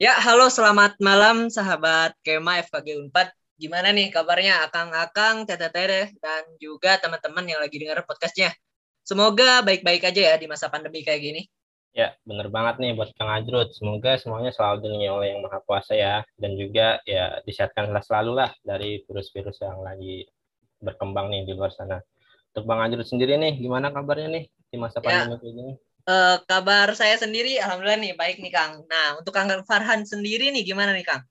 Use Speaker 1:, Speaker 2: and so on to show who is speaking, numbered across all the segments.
Speaker 1: Ya, halo selamat malam sahabat Kema FKG Unpad. Gimana nih kabarnya akang-akang, tete-tete, dan juga teman-teman yang lagi dengar podcastnya. Semoga baik-baik aja ya di masa pandemi kayak gini.
Speaker 2: Ya, bener banget nih buat Kang Ajrut. Semoga semuanya selalu dilindungi oleh Yang Maha Kuasa ya. Dan juga ya disehatkan selalu lah dari virus-virus yang lagi berkembang nih di luar sana. Untuk Bang Ajrut sendiri nih, gimana kabarnya nih di masa
Speaker 1: Ya.
Speaker 2: pandemi kayak gini?
Speaker 1: Eh, kabar saya sendiri, alhamdulillah nih baik nih Kang. Nah, untuk Kang Farhan sendiri nih gimana nih Kang?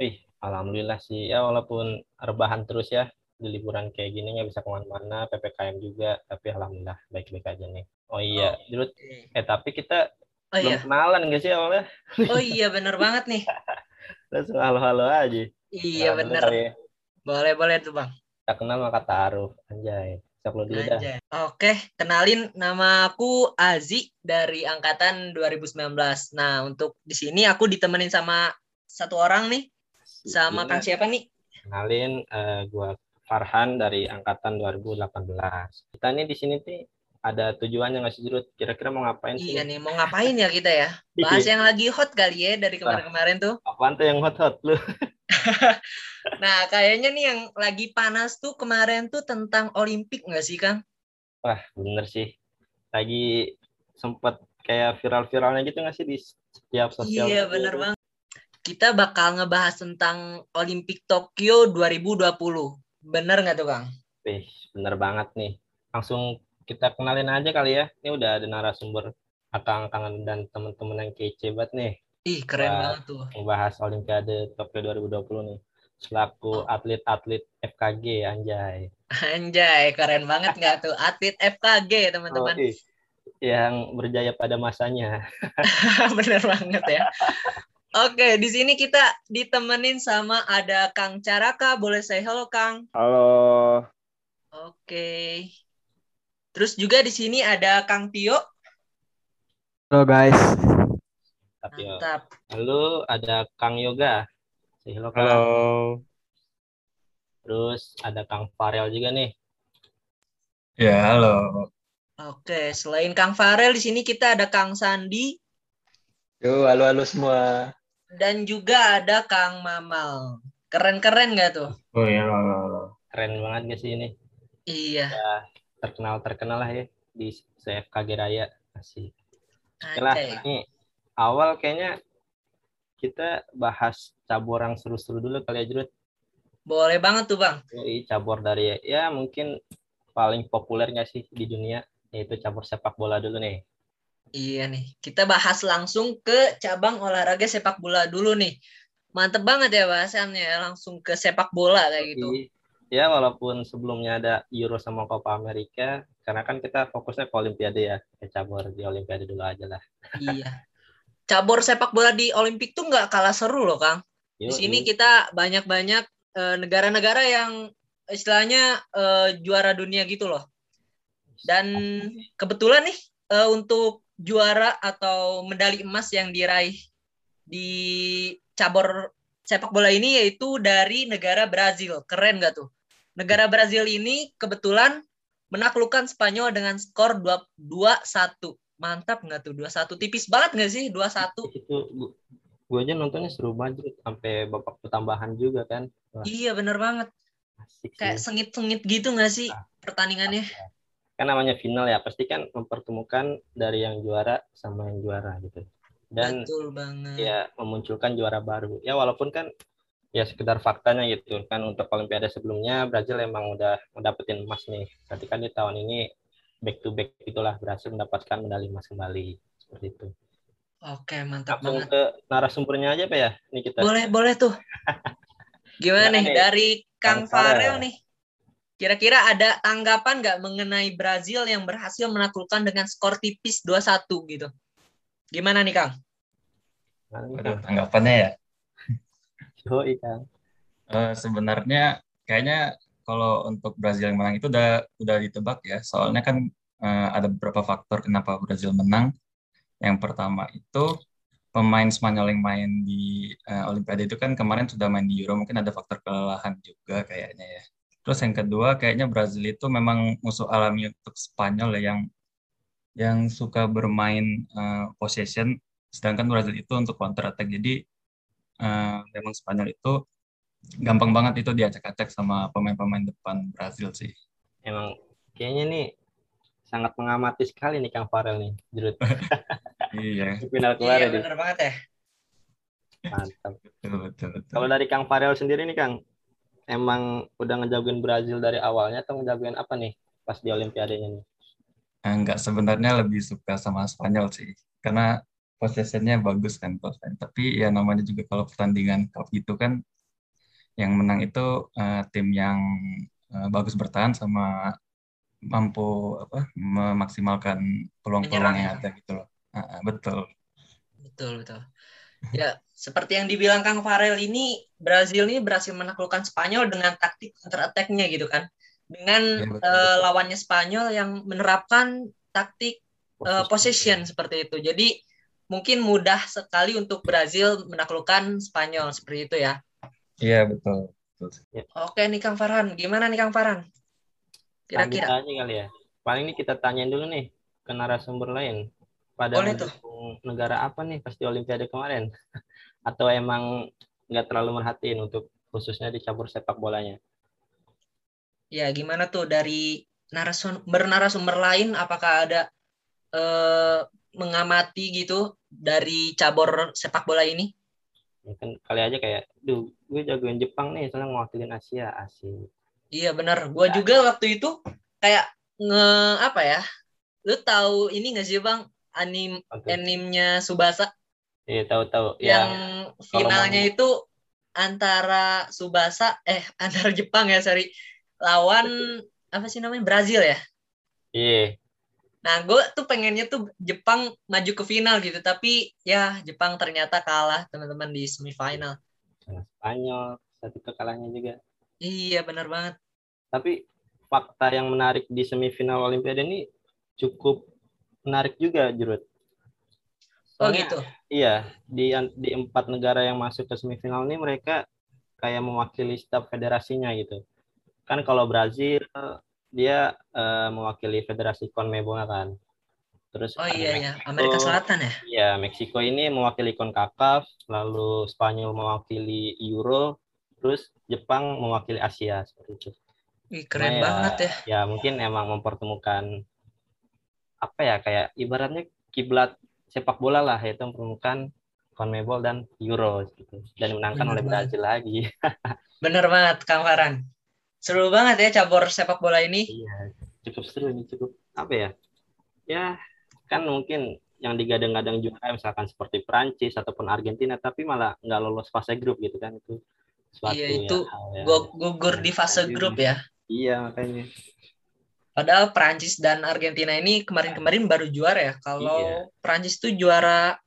Speaker 2: Wih, alhamdulillah sih. Ya walaupun rebahan terus ya di liburan kayak gini nggak bisa ke mana-mana, ppkm juga, tapi alhamdulillah baik-baik aja nih. Oh iya, Jrut. Eh tapi kita
Speaker 1: Oh
Speaker 2: belum
Speaker 1: iya,
Speaker 2: kenalan nggak sih awalnya?
Speaker 1: oh iya bener banget nih.
Speaker 2: Langsung halo-halo aja.
Speaker 1: Iya
Speaker 2: dulu
Speaker 1: bener.
Speaker 2: ya.
Speaker 1: Boleh boleh tuh Bang.
Speaker 2: Tak kenal maka taruh, anjay. Siap lo dulu dah.
Speaker 1: Oke, kenalin nama aku Azi dari angkatan 2019. Nah, untuk di sini aku ditemenin sama satu orang nih, sama. Kang siapa nih?
Speaker 2: Kenalin, eh, gua Farhan dari angkatan 2018. Kita nih di sini tuh ada tujuannya nggak sih Jrut? Kira-kira mau ngapain sih?
Speaker 1: Iya nih, mau ngapain ya kita ya? Bahas yang lagi hot kali ya dari kemarin-kemarin tuh.
Speaker 2: Apaan tuh yang hot-hot lu?
Speaker 1: Nah, kayaknya nih yang lagi panas tuh kemarin tuh tentang Olimpik nggak sih, Kang?
Speaker 2: Wah, bener sih. Lagi sempet kayak viral-viralnya gitu nggak sih di setiap sosial
Speaker 1: Iya, bener
Speaker 2: tuh?
Speaker 1: banget. Kita bakal ngebahas tentang Olimpik Tokyo 2020. Bener nggak tuh, Kang?
Speaker 2: Wih, bener banget nih. Langsung kita kenalin aja kali ya. Ini udah ada narasumber akang-akangan dan teman-teman yang kece banget nih.
Speaker 1: Ih, keren
Speaker 2: Wah.
Speaker 1: banget tuh.
Speaker 2: Membahas Olimpiade Tokyo 2020 nih. Selaku atlet-atlet FKG, anjay.
Speaker 1: Anjay, keren banget nggak tuh? Atlet FKG, teman-teman.
Speaker 2: Oh, ih. yang berjaya pada masanya.
Speaker 1: Bener banget ya. Oke, di sini kita ditemenin sama ada Kang Caraka. Boleh saya hello, Kang?
Speaker 3: Halo,
Speaker 1: Oke. Terus juga di sini ada Kang Tio.
Speaker 3: halo guys.
Speaker 2: Ya,
Speaker 1: Mantap.
Speaker 2: lalu ada Kang Yoga. Say hello, Kang.
Speaker 3: Halo.
Speaker 2: Terus ada Kang Farel juga nih.
Speaker 4: Ya, halo.
Speaker 1: Oke, selain Kang Farel di sini kita ada Kang Sandi
Speaker 3: Yo, halo halo semua.
Speaker 1: dan juga ada Kang Mamal. Keren-keren nggak tuh?
Speaker 4: Oh ya, halo, halo.
Speaker 2: Keren banget gak sih ini?
Speaker 1: Iya.
Speaker 2: Terkenal-terkenal lah ya di CFKG Raya. Asik. Oke lah, ini awal kayaknya kita bahas cabur yang seru-seru dulu kali ya Jrut.
Speaker 1: Boleh banget tuh, Bang.
Speaker 2: Yoi, cabur dari ya mungkin paling populer nggak sih di dunia yaitu cabur sepak bola dulu nih.
Speaker 1: Iya nih. Kita bahas langsung ke cabang olahraga sepak bola dulu nih. Mantep banget ya bahasannya, langsung ke sepak bola kayak gitu.
Speaker 2: Jadi, Ya walaupun sebelumnya ada Euro sama Copa America, karena kan kita fokusnya ke Olimpiade ya, ke cabur di Olimpiade dulu aja lah.
Speaker 1: Iya. Cabur sepak bola di Olimpik tuh nggak kalah seru loh, Kang. Di sini kita banyak-banyak eh, negara-negara yang istilahnya eh, juara dunia gitu loh. Dan kebetulan nih eh, untuk juara atau medali emas yang diraih di cabur sepak bola ini yaitu dari negara Brazil. Keren gak tuh? Negara Brazil ini kebetulan menaklukkan Spanyol dengan skor 2-1. Mantap nggak tuh? 2-1 tipis banget nggak sih? 2-1.
Speaker 2: itu gua, aja nontonnya seru banget sampai babak pertambahan juga kan. Wah,
Speaker 1: Iya bener banget.
Speaker 2: asik
Speaker 1: Kayak sengit-sengit gitu nggak sih
Speaker 2: Ah.
Speaker 1: pertandingannya?
Speaker 2: kan namanya final ya pasti kan mempertemukan dari yang juara sama yang juara gitu dan
Speaker 1: Betul banget.
Speaker 2: ya memunculkan juara baru ya walaupun kan ya sekedar faktanya gitu kan untuk olimpiade sebelumnya Brazil emang udah mendapetin emas nih tapi kan di tahun ini back to back itulah berhasil mendapatkan medali emas kembali seperti itu
Speaker 1: Oke, mantap
Speaker 2: langsung
Speaker 1: banget.
Speaker 2: ke narasumbernya aja pak ya ini kita
Speaker 1: Boleh, boleh tuh. Gimana
Speaker 2: Gimana
Speaker 1: nih
Speaker 2: nih,
Speaker 1: dari Kang
Speaker 2: Kang Farel?
Speaker 1: Nih? Kira-kira ada tanggapan nggak mengenai Brazil yang berhasil menaklukkan dengan skor tipis 2-1 gitu? Gimana nih, Kang?
Speaker 2: Kan
Speaker 4: tanggapannya ya.
Speaker 2: Yoi, Kang.
Speaker 4: Eh, sebenarnya kayaknya kalau untuk Brazil yang menang itu udah udah ditebak ya. Soalnya kan eh, ada beberapa faktor kenapa Brazil menang. Yang pertama itu pemain Spanyol yang main di eh, Olimpiade itu kan kemarin sudah main di Euro, mungkin ada faktor kelelahan juga kayaknya ya. Terus yang kedua kayaknya Brazil itu memang musuh alami untuk Spanyol ya yang yang suka bermain eh, possession sedangkan Brazil itu untuk counter attack. Jadi uh, memang Spanyol itu gampang banget itu diacak-acak sama pemain-pemain depan Brazil sih.
Speaker 2: Emang kayaknya nih sangat mengamati sekali nih Kang Farel nih, Jerut.
Speaker 4: iya.
Speaker 1: Final kemarin. Iya, benar banget ya.
Speaker 2: Mantap. Betul, betul, betul. Kalau dari Kang Farel sendiri nih Kang, emang udah ngejagoin Brazil dari awalnya atau ngejagoin apa nih pas di Olimpiadenya nih?
Speaker 4: Enggak, sebenarnya lebih suka sama Spanyol sih. Karena possessionnya bagus kan Tapi ya namanya juga kalau pertandingan cup gitu kan yang menang itu uh, tim yang uh, bagus bertahan sama mampu apa memaksimalkan peluang-peluang yang ada gitu loh. Uh, betul.
Speaker 1: Betul betul. Ya seperti yang dibilang Kang Farel ini Brazil ini berhasil menaklukkan Spanyol dengan taktik counter attack-nya gitu kan. Dengan ya, betul, uh, lawannya Spanyol yang menerapkan taktik uh, possession seperti itu. Jadi mungkin mudah sekali untuk Brazil menaklukkan Spanyol seperti itu ya.
Speaker 4: Iya betul.
Speaker 1: Ya. Oke nih Kang Farhan, gimana nih Kang Farhan?
Speaker 2: Kira-kira. Tanya kali ya. Paling ini kita tanyain dulu nih ke narasumber lain. Pada Boleh tuh. negara apa nih pasti Olimpiade kemarin? Atau emang nggak terlalu merhatiin untuk khususnya di cabur sepak bolanya?
Speaker 1: Ya gimana tuh dari narasumber narasumber lain apakah ada eh, mengamati gitu dari cabur sepak bola ini?
Speaker 2: Ya kan kali aja kayak duh gue jagoin Jepang nih soalnya ngewakilin Asia asik.
Speaker 1: Iya benar gue juga waktu itu kayak nge apa ya lu tahu ini gak sih bang? Anim okay. animnya Subasa?
Speaker 2: Iya tahu tahu.
Speaker 1: Yang ya, finalnya mau... itu antara Subasa eh antara Jepang ya sorry lawan apa sih namanya Brazil ya?
Speaker 2: Iya
Speaker 1: Nah, gue tuh pengennya tuh Jepang maju ke final gitu, tapi ya Jepang ternyata kalah teman-teman di semifinal.
Speaker 2: Spanyol satu kekalahannya juga.
Speaker 1: Iya, benar banget.
Speaker 2: Tapi fakta yang menarik di semifinal Olimpiade ini cukup menarik juga, Jurut.
Speaker 1: oh gitu.
Speaker 2: Iya, di di empat negara yang masuk ke semifinal ini mereka kayak mewakili staf federasinya gitu. Kan kalau Brazil dia uh, mewakili Federasi CONMEBOL kan.
Speaker 1: Terus Oh iya ya, Amerika Selatan ya?
Speaker 2: Iya, Meksiko ini mewakili CONCACAF, lalu Spanyol mewakili Euro, terus Jepang mewakili Asia seperti itu.
Speaker 1: Ih, keren nah, banget ya.
Speaker 2: Ya, mungkin emang mempertemukan apa ya kayak ibaratnya kiblat sepak bola lah yaitu mempertemukan CONMEBOL dan Euro gitu dan dimenangkan oleh Brazil lagi.
Speaker 1: Bener banget Kang Farhan. Seru banget ya cabur sepak bola ini.
Speaker 2: Iya, cukup seru ini cukup apa ya? Ya, kan mungkin yang digadang-gadang juara misalkan seperti Prancis ataupun Argentina tapi malah nggak lolos fase grup gitu kan itu
Speaker 1: suatu iya itu ya, gugur di fase grup ya
Speaker 2: iya makanya
Speaker 1: padahal Prancis dan Argentina ini kemarin-kemarin baru juara ya kalau iya. Prancis itu juara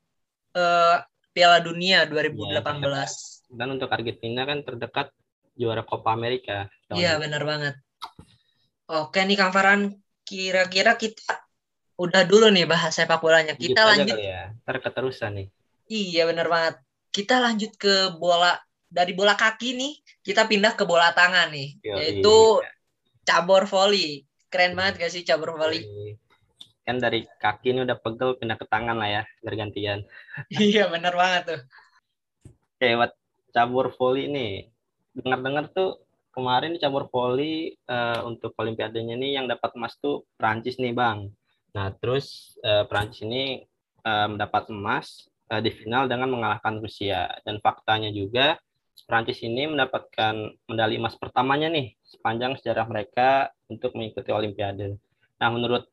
Speaker 1: uh, Piala Dunia 2018 iya,
Speaker 2: dan untuk Argentina kan terdekat juara Copa America.
Speaker 1: Iya benar banget. Oke nih Kang Farhan, kira-kira kita udah dulu nih bahas sepak bolanya. Kita Gitu lanjut.
Speaker 2: ya, terketerusan nih.
Speaker 1: Iya benar banget. Kita lanjut ke bola dari bola kaki nih, kita pindah ke bola tangan nih, Yo, yaitu iya. cabur volley. Keren banget gak sih cabur volley?
Speaker 2: Kan dari kaki ini udah pegel pindah ke tangan lah ya, bergantian.
Speaker 1: iya benar banget tuh.
Speaker 2: Oke, buat cabur volley nih, dengar-dengar tuh kemarin cabur voli uh, untuk olimpiadanya ini yang dapat emas tuh Prancis nih bang. Nah terus uh, Prancis ini uh, mendapat emas uh, di final dengan mengalahkan Rusia dan faktanya juga Prancis ini mendapatkan medali emas pertamanya nih sepanjang sejarah mereka untuk mengikuti Olimpiade. Nah menurut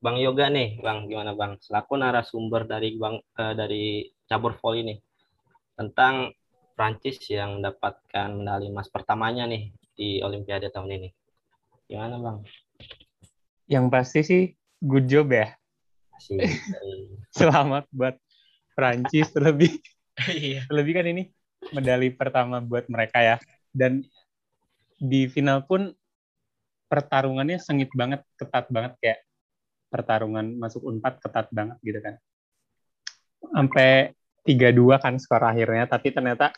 Speaker 2: Bang Yoga nih, Bang gimana Bang? Selaku narasumber dari Bang uh, dari cabur voli nih tentang Prancis yang mendapatkan medali emas pertamanya nih di Olimpiade tahun ini. Gimana Bang?
Speaker 5: Yang pasti sih good job ya. Selamat buat Prancis lebih iya. lebih kan ini medali pertama buat mereka ya. Dan di final pun pertarungannya sengit banget, ketat banget kayak pertarungan masuk unpad ketat banget gitu kan. Sampai 3-2 kan skor akhirnya, tapi ternyata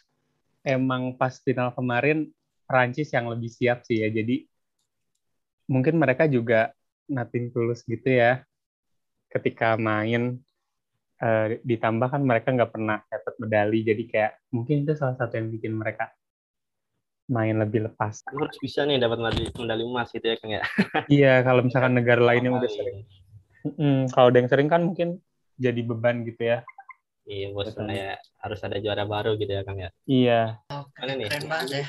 Speaker 5: emang pas final kemarin Prancis yang lebih siap sih ya. Jadi mungkin mereka juga nothing tulus gitu ya ketika main uh, ditambah kan mereka nggak pernah dapat medali jadi kayak mungkin itu salah satu yang bikin mereka main lebih lepas.
Speaker 2: Harus bisa nih dapat medali, medali emas gitu ya Kang ya.
Speaker 5: iya, kalau misalkan negara lain yang udah sering. Mm, kalau ada yang sering kan mungkin jadi beban gitu ya.
Speaker 2: Iya, bos ya harus ada juara baru gitu ya Kang ya.
Speaker 5: Iya.
Speaker 1: Oh, keren, keren banget ya.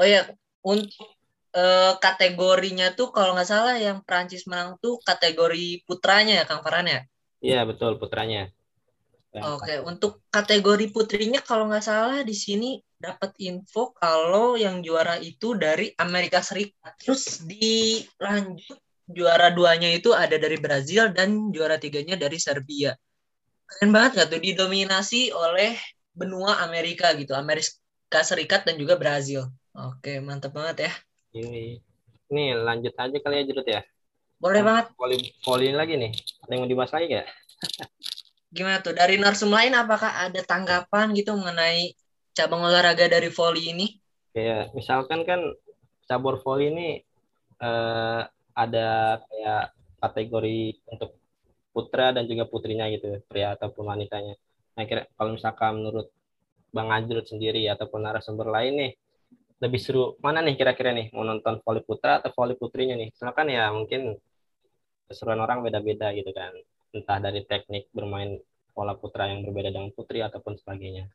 Speaker 1: Oh ya, untuk uh, kategorinya tuh kalau nggak salah yang Prancis menang tuh kategori putranya ya Kang Farhan ya?
Speaker 2: Iya, betul putranya.
Speaker 1: Oke, okay. untuk kategori putrinya kalau nggak salah di sini dapat info kalau yang juara itu dari Amerika Serikat. Terus dilanjut juara duanya itu ada dari Brazil dan juara tiganya dari Serbia. Keren banget nggak tuh didominasi oleh benua Amerika gitu, Amerika Serikat dan juga Brazil. Oke, mantap banget ya.
Speaker 2: Ini, ini lanjut aja kali ya Jerut ya.
Speaker 1: Boleh banget.
Speaker 2: Poli, poli lagi nih. Ada yang mau dibahas lagi nggak?
Speaker 1: Gimana tuh? Dari narsum lain apakah ada tanggapan gitu mengenai cabang olahraga dari volley ini?
Speaker 2: Ya, misalkan kan cabur volley ini eh, ada kayak kategori untuk putra dan juga putrinya gitu, pria ataupun wanitanya. Nah, kira kalau misalkan menurut Bang Ajrut sendiri ataupun narasumber lain nih, lebih seru mana nih kira-kira nih mau nonton volley putra atau volley putrinya nih? Soalnya kan ya mungkin keseruan orang beda-beda gitu kan entah dari teknik bermain pola putra yang berbeda dengan putri ataupun sebagainya.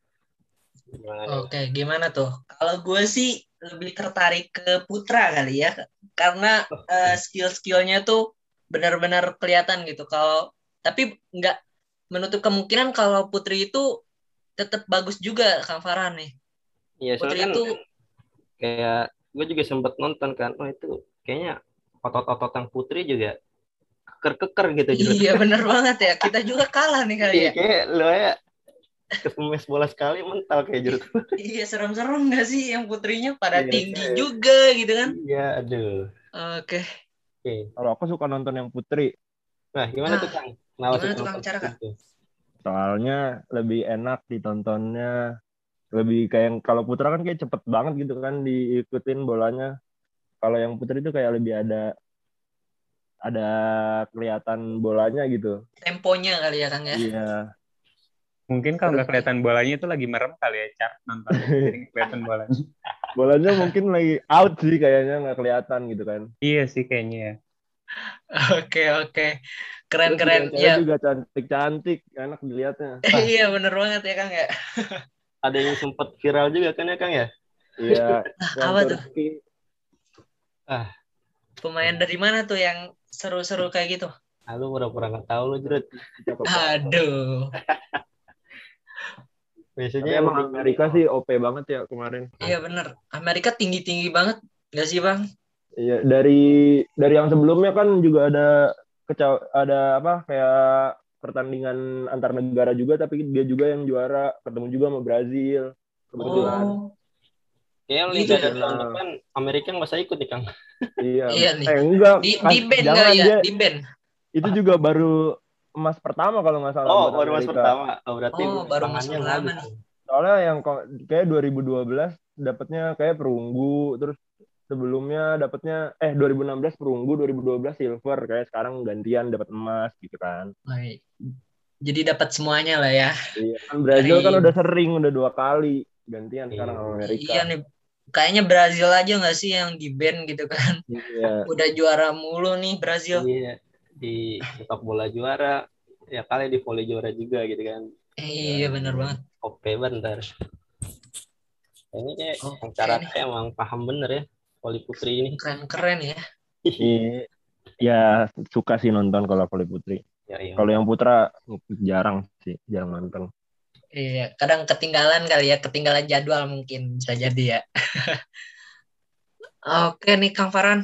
Speaker 1: Gimana Oke, gimana tuh? Kalau gue sih lebih tertarik ke putra kali ya, karena uh, skill-skillnya tuh benar-benar kelihatan gitu. Kalau tapi nggak menutup kemungkinan kalau putri itu tetap bagus juga Kang Farhan nih.
Speaker 2: Iya, putri kan itu kayak gue juga sempat nonton kan, oh itu kayaknya otot-otot yang putri juga keker-keker gitu
Speaker 1: juga. Iya bener banget ya. Kita juga kalah nih kali
Speaker 2: iya, ya. Kayak lo ya kesemes bola sekali mental kayak jeruk.
Speaker 1: iya serem-serem gak sih yang putrinya pada iya, tinggi kayak... juga gitu kan?
Speaker 2: Iya aduh.
Speaker 1: Oke. Okay.
Speaker 3: Okay. Kalau aku suka nonton yang putri.
Speaker 2: Nah gimana nah, tuh Kang? Kenapa
Speaker 1: gimana tuh Kang cara Kang?
Speaker 3: Soalnya lebih enak ditontonnya. Lebih kayak kalau putra kan kayak cepet banget gitu kan diikutin bolanya. Kalau yang putri itu kayak lebih ada ada kelihatan bolanya gitu.
Speaker 1: Temponya kali ya Kang ya.
Speaker 3: Iya.
Speaker 5: Mungkin kalau nggak kelihatan bolanya itu lagi merem kali ya, Cak, nonton. kelihatan bolanya.
Speaker 3: Bolanya mungkin lagi out sih kayaknya nggak kelihatan gitu kan.
Speaker 5: Iya sih kayaknya ya.
Speaker 1: Oke, oke. Keren-keren. Ya.
Speaker 3: juga cantik-cantik, enak dilihatnya.
Speaker 1: iya, bener banget ya Kang ya.
Speaker 2: Ada yang sempat viral juga kan ya Kang ya?
Speaker 3: Iya.
Speaker 1: Apa tuh? Ah. Pemain dari mana tuh yang seru-seru kayak gitu?
Speaker 2: Ah, lu pura-pura nggak tahu lu Jerut.
Speaker 1: Aduh.
Speaker 3: Biasanya emang Amerika sih OP banget ya kemarin.
Speaker 1: Iya bener. Amerika tinggi-tinggi banget. Gak sih bang?
Speaker 3: Iya dari dari yang sebelumnya kan juga ada kecaw ada apa kayak pertandingan antar negara juga tapi dia juga yang juara ketemu juga sama Brazil kebetulan. Oh.
Speaker 2: Kayaknya Liga gitu dari tahun depan Amerika nggak usah ikut nih Kang.
Speaker 3: Iya.
Speaker 1: iya nih.
Speaker 3: Eh, enggak.
Speaker 1: Di, di band kali ya, dia, di band.
Speaker 3: Itu juga baru emas pertama kalau nggak salah.
Speaker 2: Oh, baru emas pertama. Oh, berarti
Speaker 1: oh, baru emas pertama nih.
Speaker 3: Soalnya yang kayak 2012 dapatnya kayak perunggu, terus sebelumnya dapatnya eh 2016 perunggu, 2012 silver, kayak sekarang gantian dapat emas gitu kan.
Speaker 1: Baik. Jadi dapat semuanya lah ya.
Speaker 3: Iya, kan Brazil Dari... kan udah sering, udah dua kali gantian sekarang sama Amerika.
Speaker 1: Iya nih, kayaknya Brazil aja nggak sih yang di band gitu kan iya. udah juara mulu nih Brazil
Speaker 2: iya di sepak bola juara ya kali di volley juara juga gitu kan.
Speaker 1: Iya benar banget.
Speaker 2: Oke bentar. Ini kayak okay, cara emang paham bener ya volley putri ini.
Speaker 1: Keren keren ya.
Speaker 3: Iya ya suka sih nonton kalau volley putri. Ya, iya. kalau yang putra jarang sih jarang nonton.
Speaker 1: Iya, kadang ketinggalan kali ya, ketinggalan jadwal mungkin bisa jadi ya. Oke nih Kang Farhan,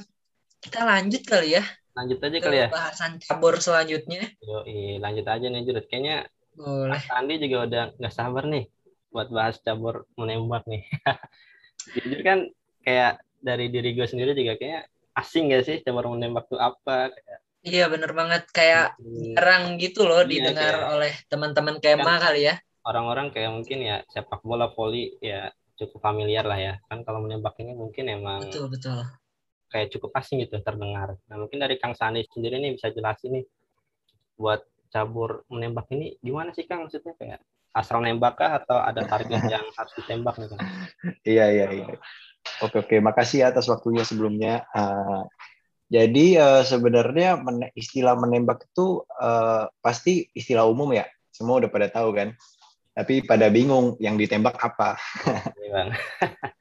Speaker 1: kita lanjut kali ya.
Speaker 2: Lanjut aja kali ya.
Speaker 1: Bahasan cabur selanjutnya.
Speaker 2: Yo, lanjut aja nih Jurut. Kayaknya
Speaker 1: Boleh.
Speaker 2: Mas Andi juga udah nggak sabar nih buat bahas cabur menembak nih. Jujur kan kayak dari diri gue sendiri juga kayak asing gak sih cabur menembak tuh apa? Kayak,
Speaker 1: Iya bener banget kayak hmm. jarang gitu loh iya, didengar kayak, oleh teman-teman Kema kan, kali ya
Speaker 2: orang-orang kayak mungkin ya sepak bola voli ya cukup familiar lah ya kan kalau menembak ini mungkin emang
Speaker 1: betul betul
Speaker 2: kayak cukup asing gitu terdengar nah mungkin dari Kang Sandi sendiri nih bisa jelasin nih buat cabur menembak ini gimana sih Kang maksudnya kayak asal nembak kah atau ada target yang harus ditembak nih Kang?
Speaker 6: Iya iya iya. Oke oke, makasih ya atas waktunya sebelumnya. Uh, jadi uh, sebenarnya men istilah menembak itu uh, pasti istilah umum ya. Semua udah pada tahu kan. Tapi pada bingung yang ditembak apa.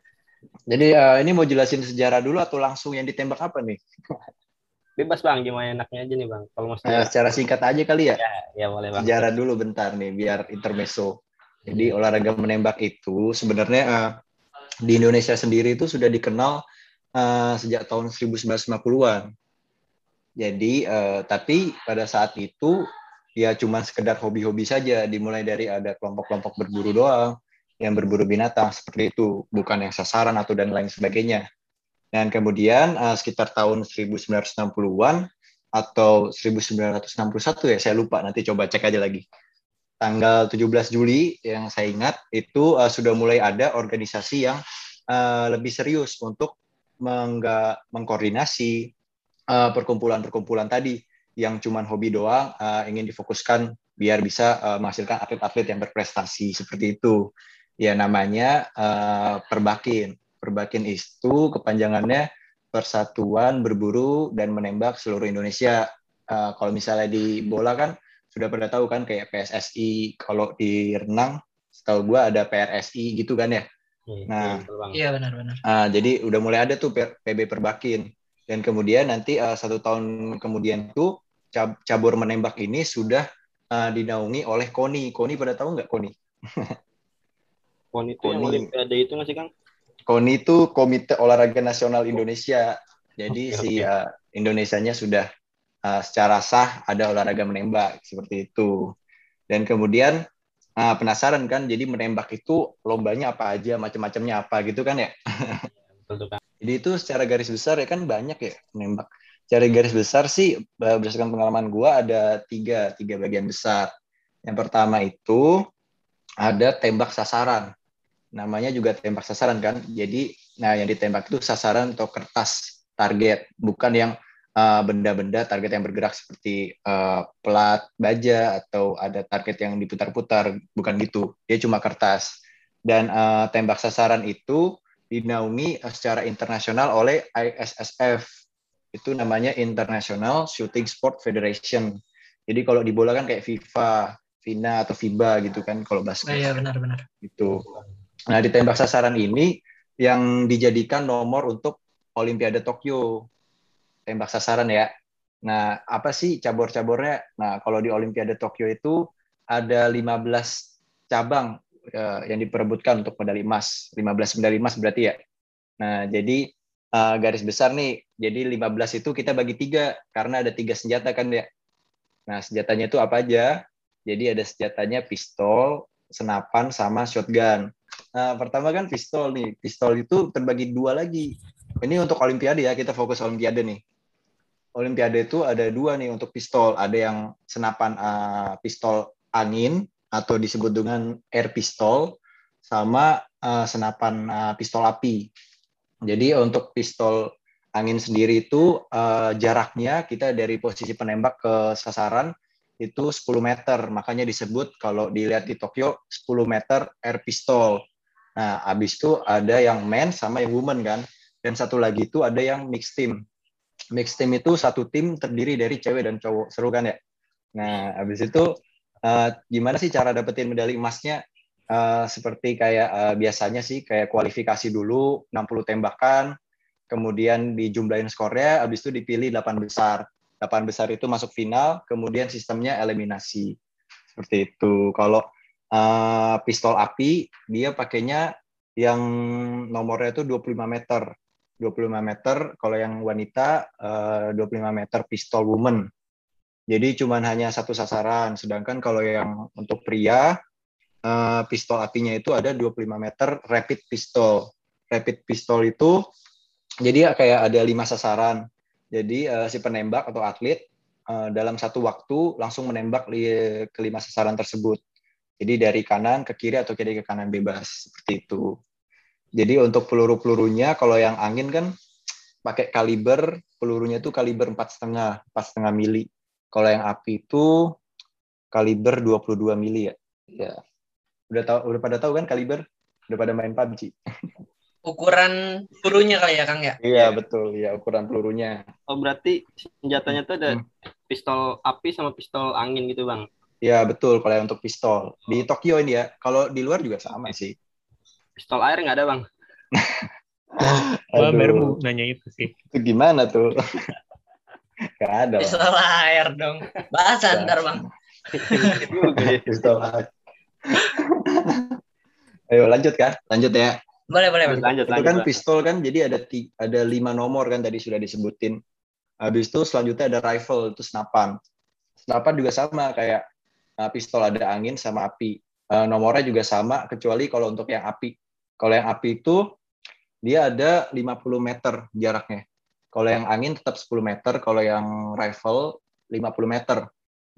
Speaker 6: Jadi uh, ini mau jelasin sejarah dulu atau langsung yang ditembak apa nih?
Speaker 2: Bebas bang, gimana enaknya aja nih bang.
Speaker 6: Kalau mau uh, secara singkat aja kali ya.
Speaker 2: Ya, ya boleh bang.
Speaker 6: Sejarah dulu bentar nih, biar intermezzo. Jadi olahraga menembak itu sebenarnya uh, di Indonesia sendiri itu sudah dikenal uh, sejak tahun 1950-an. Jadi uh, tapi pada saat itu ya cuma sekedar hobi-hobi saja dimulai dari ada kelompok-kelompok berburu doang yang berburu binatang seperti itu bukan yang sasaran atau dan lain sebagainya. Dan kemudian uh, sekitar tahun 1960-an atau 1961 ya saya lupa nanti coba cek aja lagi. Tanggal 17 Juli yang saya ingat itu uh, sudah mulai ada organisasi yang uh, lebih serius untuk mengkoordinasi perkumpulan perkumpulan-perkumpulan tadi yang cuman hobi doang uh, ingin difokuskan biar bisa uh, menghasilkan atlet-atlet yang berprestasi seperti itu. Ya namanya uh, Perbakin. Perbakin itu kepanjangannya Persatuan Berburu dan Menembak Seluruh Indonesia. Uh, kalau misalnya di bola kan sudah pada tahu kan kayak PSSI, kalau di renang setahu gua ada PRSI gitu kan ya.
Speaker 1: Iya, nah, iya benar-benar.
Speaker 6: Uh, jadi udah mulai ada tuh PB Perbakin dan kemudian nanti uh, satu tahun kemudian tuh cabur menembak ini sudah uh, dinaungi oleh KONI. KONI pada tahu nggak KONI?
Speaker 2: KONI itu yang Olimpiade itu masih Kang?
Speaker 6: KONI itu Komite Olahraga Nasional Indonesia. Jadi okay, si okay. Uh, Indonesianya sudah uh, secara sah ada olahraga menembak seperti itu. Dan kemudian uh, penasaran kan, jadi menembak itu lombanya apa aja, macam-macamnya apa gitu kan ya? Jadi itu secara garis besar ya kan banyak ya menembak cari garis besar sih berdasarkan pengalaman gue ada tiga tiga bagian besar. Yang pertama itu ada tembak sasaran. Namanya juga tembak sasaran kan. Jadi nah yang ditembak itu sasaran atau kertas target, bukan yang uh, benda-benda target yang bergerak seperti uh, pelat baja atau ada target yang diputar-putar, bukan gitu. Dia cuma kertas. Dan uh, tembak sasaran itu dinaungi secara internasional oleh ISSF itu namanya International Shooting Sport Federation. Jadi kalau di bola kan kayak FIFA, FINA atau FIBA gitu kan kalau basket.
Speaker 1: Oh, iya benar-benar.
Speaker 6: Itu. Nah di tembak sasaran ini yang dijadikan nomor untuk Olimpiade Tokyo. Tembak sasaran ya. Nah apa sih cabur-caburnya? Nah kalau di Olimpiade Tokyo itu ada 15 cabang uh, yang diperebutkan untuk medali emas. 15 medali emas berarti ya. Nah jadi uh, garis besar nih. Jadi 15 itu kita bagi tiga karena ada tiga senjata kan ya. Nah senjatanya itu apa aja? Jadi ada senjatanya pistol, senapan, sama shotgun. Nah pertama kan pistol nih. Pistol itu terbagi dua lagi. Ini untuk Olimpiade ya, kita fokus Olimpiade nih. Olimpiade itu ada dua nih untuk pistol. Ada yang senapan uh, pistol angin atau disebut dengan air pistol, sama uh, senapan uh, pistol api. Jadi untuk pistol angin sendiri itu uh, jaraknya kita dari posisi penembak ke sasaran itu 10 meter. Makanya disebut kalau dilihat di Tokyo 10 meter air pistol. Nah, habis itu ada yang men sama yang woman kan. Dan satu lagi itu ada yang mixed team. Mixed team itu satu tim terdiri dari cewek dan cowok. Seru kan ya? Nah, habis itu uh, gimana sih cara dapetin medali emasnya? uh, seperti kayak uh, biasanya sih kayak kualifikasi dulu 60 tembakan, kemudian dijumlahin skornya, habis itu dipilih 8 besar. 8 besar itu masuk final, kemudian sistemnya eliminasi. Seperti itu. Kalau uh, pistol api, dia pakainya yang nomornya itu 25 meter. 25 meter, kalau yang wanita uh, 25 meter pistol woman. Jadi cuma hanya satu sasaran. Sedangkan kalau yang untuk pria uh, pistol apinya itu ada 25 meter rapid pistol. Rapid pistol itu jadi kayak ada lima sasaran. Jadi uh, si penembak atau atlet uh, dalam satu waktu langsung menembak li ke lima sasaran tersebut. Jadi dari kanan ke kiri atau kiri ke kanan bebas seperti itu. Jadi untuk peluru-pelurunya kalau yang angin kan pakai kaliber pelurunya itu kaliber empat setengah empat setengah mili. Kalau yang api itu kaliber 22 mili ya. Ya. Udah tahu udah pada tahu kan kaliber? Udah pada main PUBG.
Speaker 1: Ukuran pelurunya kali ya Kang ya?
Speaker 6: Iya, betul. Ya, ukuran pelurunya.
Speaker 2: Oh berarti senjatanya tuh ada
Speaker 6: Hmm.
Speaker 2: pistol api sama pistol angin gitu bang.
Speaker 6: Ya, betul kalau yang untuk pistol. Di Tokyo ini ya. Kalau di luar juga sama sih.
Speaker 2: Pistol air nggak ada bang.
Speaker 6: Aduh,
Speaker 5: baru mau nanya itu sih.
Speaker 6: itu gimana tuh? Gak ada. lah.
Speaker 1: Pistol air dong. Bahasa ntar bang.
Speaker 6: Pistol aja. Ayo lanjut kan? Lanjut ya.
Speaker 1: Boleh boleh bang.
Speaker 2: Lanjut
Speaker 6: itu
Speaker 2: lanjut.
Speaker 6: kan
Speaker 2: Bang.
Speaker 6: pistol kan jadi ada ti- ada lima nomor kan tadi sudah disebutin. Habis itu selanjutnya ada rifle itu senapan. Senapan juga sama kayak uh, pistol ada angin sama api. Uh, nomornya juga sama kecuali kalau untuk yang api. Kalau yang api itu dia ada 50 meter jaraknya. Kalau yang angin tetap 10 meter, kalau yang rifle 50 meter.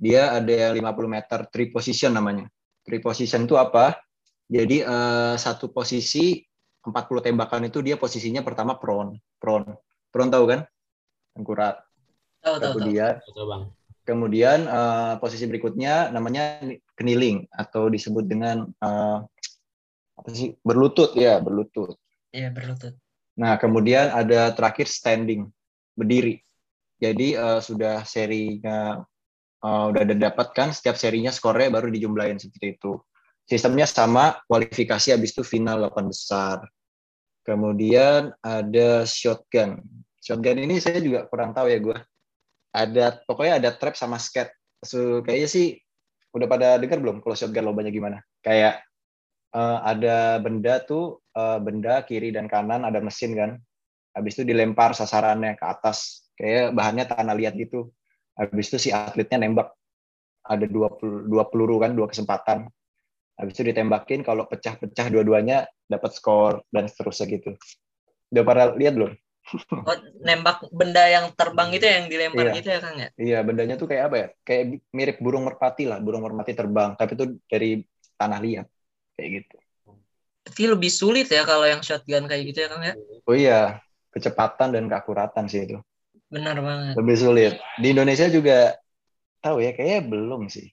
Speaker 6: Dia ada yang 50 meter three position namanya. Three position itu apa? Jadi eh, satu posisi 40 tembakan itu dia posisinya pertama prone. Prone. Prone tahu kan? Akurat.
Speaker 1: Tahu tahu tahu.
Speaker 6: dia.
Speaker 2: Betul, bang.
Speaker 6: Kemudian eh, posisi berikutnya namanya kneeling atau disebut dengan eh, apa sih? Berlutut ya, berlutut.
Speaker 1: Iya berlutut.
Speaker 6: Nah, kemudian ada terakhir standing, berdiri. Jadi eh, sudah serinya eh, udah didapatkan setiap serinya skornya baru dijumlahin seperti itu. Sistemnya sama, kualifikasi habis itu final 8 besar. Kemudian ada shotgun. Shotgun ini saya juga kurang tahu ya gue. Ada pokoknya ada trap sama scat. So, kayaknya sih udah pada dengar belum kalau shotgun lombanya gimana? Kayak eh, ada benda tuh eh, benda kiri dan kanan ada mesin kan. Habis itu dilempar sasarannya ke atas. Kayak bahannya tanah liat gitu. Habis itu si atletnya nembak. Ada dua, dua peluru kan, dua kesempatan. Habis itu ditembakin, kalau pecah-pecah dua-duanya dapat skor dan seterusnya gitu. Udah pada lihat belum?
Speaker 1: Oh, nembak benda yang terbang itu yang dilempar
Speaker 6: Iya.
Speaker 1: gitu ya Kang ya?
Speaker 6: Iya, bendanya tuh kayak apa ya? Kayak mirip burung merpati lah, burung merpati terbang, tapi itu dari tanah liat. Kayak gitu.
Speaker 1: Berarti lebih sulit ya kalau yang shotgun kayak gitu ya Kang ya?
Speaker 6: Oh iya, kecepatan dan keakuratan sih itu.
Speaker 1: Benar banget.
Speaker 6: Lebih sulit. Di Indonesia juga tahu ya, kayaknya belum sih.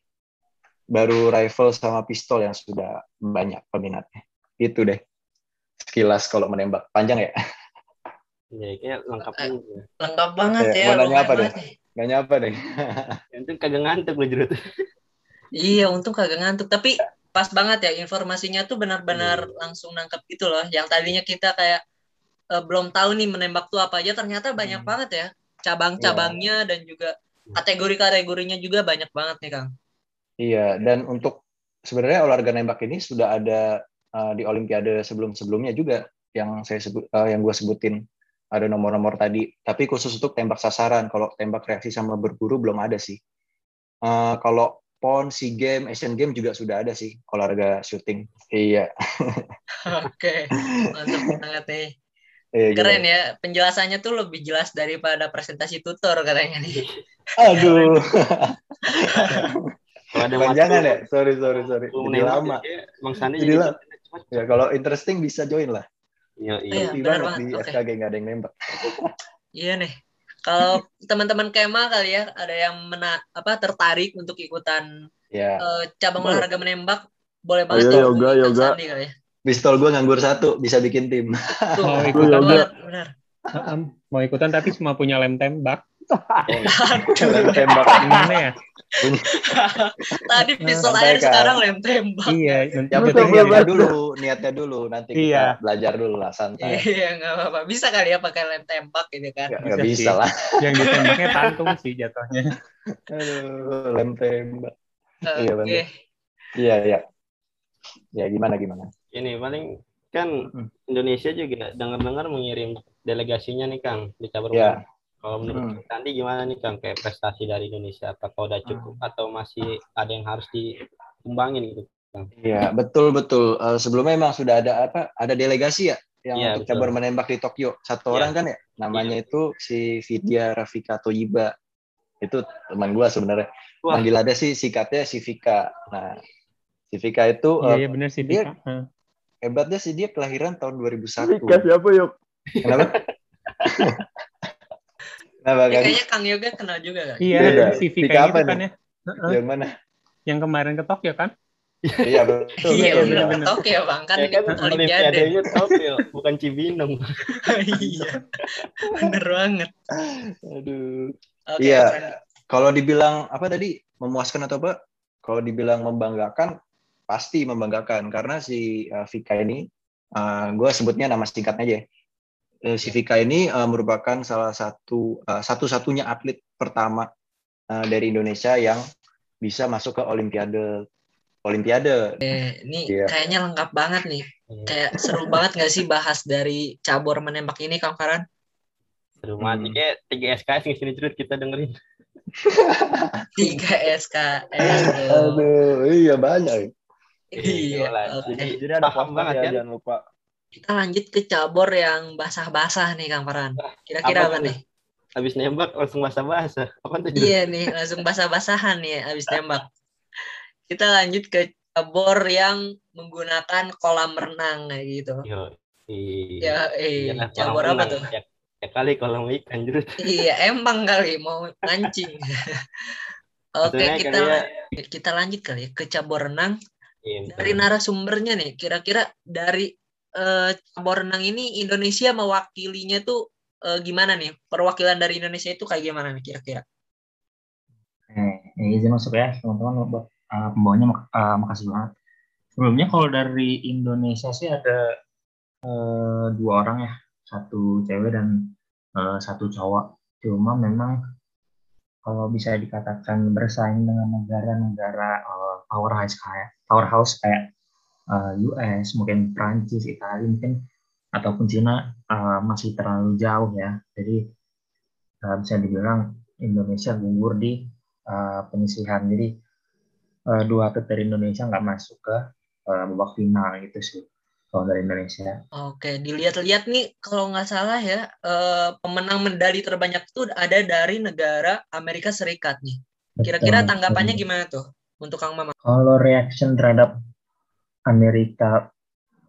Speaker 6: Baru rifle sama pistol yang sudah banyak peminatnya. Itu deh. Sekilas kalau menembak. Panjang ya?
Speaker 2: Iya, kayak lengkap
Speaker 1: Eh.
Speaker 2: juga.
Speaker 1: Lengkap banget ya.
Speaker 6: mau nanya apa deh?
Speaker 1: banget.
Speaker 6: Gak nyapa deh.
Speaker 2: Itu kagak ngantuk lu jerut.
Speaker 1: Iya, untung kagak ngantuk. Tapi pas banget ya informasinya tuh benar-benar langsung nangkep gitu loh. Yang tadinya kita kayak eh, belum tahu nih menembak tuh apa aja, ternyata banyak
Speaker 2: Hmm.
Speaker 1: banget ya cabang-cabangnya dan juga kategori-kategorinya juga banyak banget nih Kang.
Speaker 6: Iya, dan untuk sebenarnya olahraga nembak ini sudah ada uh, di Olimpiade sebelum-sebelumnya juga yang saya sebut, uh, yang gue sebutin ada nomor-nomor tadi. Tapi khusus untuk tembak sasaran, kalau tembak reaksi sama berburu belum ada sih. Uh, kalau PON, SEA Games, Asian Games juga sudah ada sih olahraga shooting. Iya,
Speaker 1: Oke, mantap banget nih.
Speaker 6: iya gitu.
Speaker 1: Keren ya, penjelasannya tuh lebih jelas daripada presentasi tutor katanya nih.
Speaker 6: Aduh,
Speaker 2: Kalau ada
Speaker 6: panjangan
Speaker 2: waktu,
Speaker 6: ya. Sorry, sorry, sorry. Jadi lama.
Speaker 2: ya, Bang Sandi
Speaker 6: Jadi
Speaker 2: jadi
Speaker 6: lama. Ya, kalau interesting bisa join lah.
Speaker 2: Iya, iya.
Speaker 1: Iya, benar
Speaker 6: banget
Speaker 1: banget.
Speaker 6: di
Speaker 1: Oke.
Speaker 6: FKG nggak ada yang nembak.
Speaker 1: Iya nih. Kalau teman-teman Kema kali ya ada yang mena apa tertarik untuk ikutan
Speaker 6: Ya,
Speaker 1: eh, cabang
Speaker 3: Boleh.
Speaker 1: olahraga menembak, boleh banget
Speaker 3: Ayo, yoga, yoga.
Speaker 1: Sandi kali ya.
Speaker 6: pistol gue nganggur satu, bisa bikin tim.
Speaker 1: Tuh,
Speaker 5: Mau ikutan
Speaker 3: yoga.
Speaker 1: banget, benar.
Speaker 5: Mau ikutan tapi semua punya lem tembak.
Speaker 6: Lem tembak.
Speaker 5: Gimana ya?
Speaker 1: Tadi pistol
Speaker 6: santai,
Speaker 1: air sekarang lem tembak.
Speaker 5: Iya, nanti
Speaker 6: Yang
Speaker 3: Betul,
Speaker 6: penting
Speaker 3: betul,
Speaker 6: niatnya
Speaker 3: betul.
Speaker 6: dulu, niatnya dulu. Nanti kita
Speaker 5: Iya.
Speaker 6: belajar dulu lah, santai.
Speaker 1: Iya, nggak apa-apa. Bisa kali ya pakai lem tembak gitu kan.
Speaker 6: Nggak
Speaker 5: Bisa
Speaker 6: bisa lah.
Speaker 5: yang ditembaknya tantung sih jatuhnya.
Speaker 6: Aduh, lem tembak. Iya,
Speaker 1: Oke.
Speaker 6: bener. Iya, iya. Ya, gimana, gimana?
Speaker 2: Ini paling kan
Speaker 6: Hmm.
Speaker 2: Indonesia juga dengar-dengar mengirim delegasinya nih Kang di cabur
Speaker 6: Ya.
Speaker 2: Kalau menurut
Speaker 6: Hmm.
Speaker 2: Sandi gimana nih Kang kayak prestasi dari Indonesia? Apakah udah cukup atau masih ada yang harus dikembangin gitu?
Speaker 6: Iya, betul, betul. Eh, sebelumnya memang sudah ada apa? Ada delegasi ya? Yang
Speaker 2: Iya,
Speaker 6: untuk
Speaker 2: betul.
Speaker 6: cabur menembak di Tokyo. Satu
Speaker 2: Iya.
Speaker 6: orang kan ya? Namanya itu si Vidya Rafika Toyiba. Itu teman gua sebenarnya. Manggil ada sih sikatnya si Vika. Nah, si Vika itu
Speaker 5: Iya,
Speaker 6: eh,
Speaker 5: iya benar sih.
Speaker 6: dia-
Speaker 5: Vika. Heeh.
Speaker 6: hebatnya sih dia kelahiran tahun 2001.
Speaker 3: Vika siapa yuk?
Speaker 6: Kenapa? Kenapa
Speaker 1: Ya,
Speaker 6: kan?
Speaker 1: kayaknya Kang Yoga kenal juga kan?
Speaker 5: Iya,
Speaker 6: Beda.
Speaker 5: si Vika
Speaker 6: apa
Speaker 5: itu kan ya. Heeh.
Speaker 6: Yang mana?
Speaker 5: yang kemarin ke Tokyo kan?
Speaker 6: Iya betul.
Speaker 1: Iya
Speaker 6: betul,
Speaker 1: benar
Speaker 6: iya.
Speaker 1: benar Tokyo bang kan
Speaker 3: Ya kan
Speaker 1: Olimpiade.
Speaker 3: Olimpiadenya Tokyo, bukan Cibinong.
Speaker 1: Iya bener banget.
Speaker 6: Aduh.
Speaker 1: Oke.
Speaker 6: Iya. Kalau dibilang apa tadi memuaskan atau apa? Kalau dibilang membanggakan, pasti membanggakan karena si uh, Vika ini, gue sebutnya nama singkatnya aja. Eh, si Vika ini uh, merupakan salah satu uh, satu-satunya atlet pertama uh, dari Indonesia yang bisa masuk ke Olimpiade. Olimpiade.
Speaker 1: Eh, ini
Speaker 6: Iya.
Speaker 1: kayaknya lengkap banget nih.
Speaker 2: Iya,
Speaker 1: Kayak seru banget gak sih bahas dari cabur menembak ini Kang Farhan?
Speaker 2: Seru banget.
Speaker 6: Hmm.
Speaker 2: Kayak tiga SKS di sini cerut kita dengerin.
Speaker 1: 3 SKS.
Speaker 6: Aduh, iya banyak.
Speaker 1: Iya. Oke.
Speaker 2: Jadi
Speaker 3: Jadi ada
Speaker 2: paham banget
Speaker 3: ya,
Speaker 2: kan?
Speaker 3: jangan lupa.
Speaker 1: Kita lanjut ke cabur yang basah-basah nih Kang Farhan. Kira-kira
Speaker 2: apa
Speaker 1: apa, nih?
Speaker 2: Habis nembak langsung basah-basah. Apa tuh?
Speaker 1: Iya nih, langsung basah-basahan nih abis tembak. Kita lanjut ke cabur yang menggunakan kolam renang kayak gitu.
Speaker 2: Yo. Iya.
Speaker 1: Ya, eh,
Speaker 2: Iyalah,
Speaker 1: cabur
Speaker 2: kolam
Speaker 1: apa tuh?
Speaker 2: Ya, ya kali kalau ikan jerut.
Speaker 1: Iya, emang kali mau mancing. Oke,
Speaker 2: Maksudnya
Speaker 1: kita
Speaker 2: ya-
Speaker 1: kita lanjut kali ya ke cabur renang.
Speaker 2: Iya,
Speaker 1: Dari narasumbernya nih, kira-kira dari eh, cabur renang ini Indonesia mewakilinya tuh eh, gimana nih? Perwakilan dari Indonesia itu kayak gimana nih kira-kira?
Speaker 7: Eh, izin masuk ya teman-teman buat uh, pembawanya uh, makasih banget. Sebelumnya kalau dari Indonesia sih ada eh, dua orang ya, satu cewek dan eh, satu cowok. Cuma memang kalau bisa dikatakan bersaing dengan negara-negara eh, powerhouse kayak powerhouse kayak eh, US, mungkin Prancis, Italia mungkin ataupun Cina eh, masih terlalu jauh ya. Jadi eh, bisa dibilang Indonesia gugur di uh, penyisihan. Jadi uh, dua dari Indonesia nggak masuk ke uh, babak final gitu sih kalau dari Indonesia.
Speaker 1: Oke, dilihat-lihat nih kalau nggak salah ya eh, pemenang medali terbanyak itu ada dari negara Amerika Serikat nih. Kira-kira
Speaker 7: Betul.
Speaker 1: tanggapannya gimana tuh untuk Kang Mama?
Speaker 7: Kalau reaction terhadap Amerika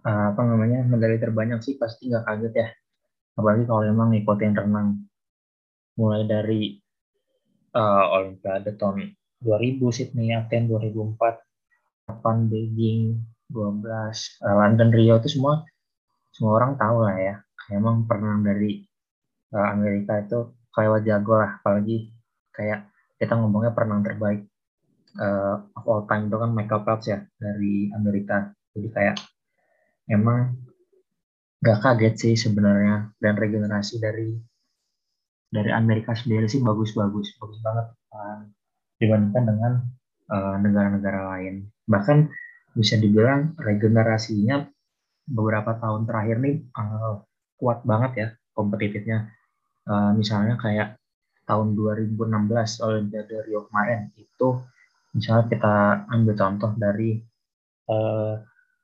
Speaker 7: uh, apa namanya medali terbanyak sih pasti nggak kaget ya. Apalagi kalau memang ngikutin renang mulai dari uh, Olimpiade tahun 2000 Sydney, Athens 2004, Japan, Beijing 12, uh, London, Rio itu semua semua orang tahu lah ya. Emang pernah dari uh, Amerika itu kayak jago lah, apalagi kayak kita ngomongnya perenang terbaik uh, of all time itu kan Michael Phelps ya dari Amerika. Jadi kayak emang gak kaget sih sebenarnya dan regenerasi dari dari Amerika sendiri sih bagus-bagus, bagus banget uh, dibandingkan dengan uh, negara-negara lain. Bahkan bisa dibilang regenerasinya beberapa tahun terakhir nih uh, kuat banget ya kompetitifnya. Uh, misalnya kayak tahun 2016 Olimpiade Rio kemarin itu misalnya kita ambil contoh dari uh,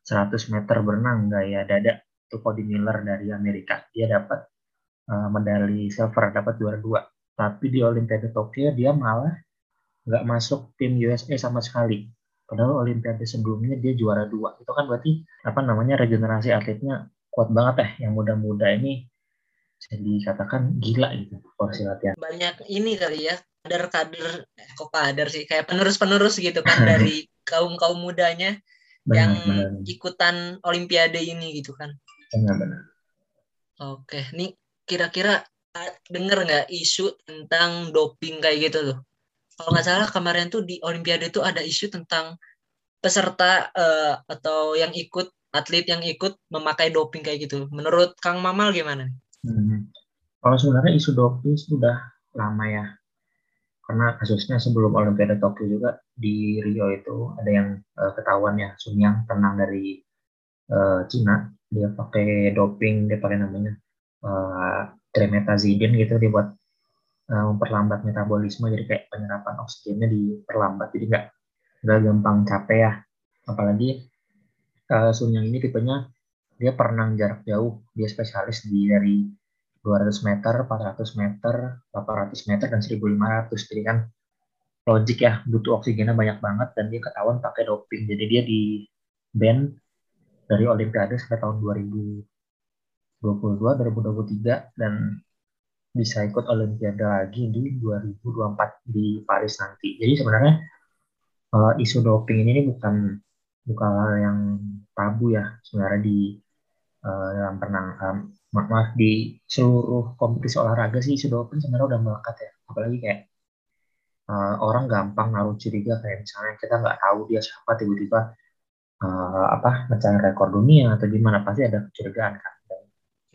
Speaker 7: 100 meter berenang gaya dada itu Cody Miller dari Amerika. Dia dapat uh, medali silver dapat juara dua. Tapi di Olimpiade Tokyo dia malah nggak masuk tim USA sama sekali. Padahal Olimpiade sebelumnya dia juara dua. Itu kan berarti apa namanya regenerasi atletnya kuat banget ya. Yang muda-muda ini bisa dikatakan gila gitu porsi latihan.
Speaker 1: Banyak ini kali ya kader-kader, eh, kok kader sih kayak penerus-penerus gitu kan dari kaum-kaum mudanya yang
Speaker 7: benar-benar
Speaker 1: ikutan Olimpiade ini gitu kan.
Speaker 7: benar-benar
Speaker 1: Oke, nih kira-kira denger nggak isu tentang doping kayak gitu tuh? Kalau nggak salah kemarin tuh di Olimpiade tuh ada isu tentang peserta eh, atau yang ikut atlet yang ikut memakai doping kayak gitu. Menurut Kang Mamal gimana?
Speaker 7: Hmm. Kalau sebenarnya isu doping sudah lama ya, karena kasusnya sebelum Olimpiade Tokyo juga di Rio itu ada yang eh, ketahuan ya, Sun Yang tenang dari eh, Cina, dia pakai doping, dia pakai namanya eh, trimetazidin gitu, dia buat eh, memperlambat metabolisme, jadi kayak penyerapan oksigennya diperlambat, jadi nggak nggak gampang capek ya. Apalagi eh, Sun Yang ini tipenya dia perenang jarak jauh, dia spesialis di dari 200 meter, 400 meter, 800 meter, dan 1500. Jadi kan logik ya, butuh oksigennya banyak banget, dan dia ketahuan pakai doping. Jadi dia di ban dari Olimpiade sampai tahun 2022, 2023, dan bisa ikut Olimpiade lagi di 2024 di Paris nanti. Jadi sebenarnya uh, isu doping ini bukan bukan hal yang tabu ya sebenarnya di uh, dalam renang um, maaf di seluruh kompetisi olahraga sih isu doping sebenarnya udah melekat ya. Apalagi kayak uh, orang gampang naruh curiga kayak misalnya kita nggak tahu dia siapa tiba-tiba uh, apa mencari rekor dunia atau gimana pasti ada kecurigaan kan.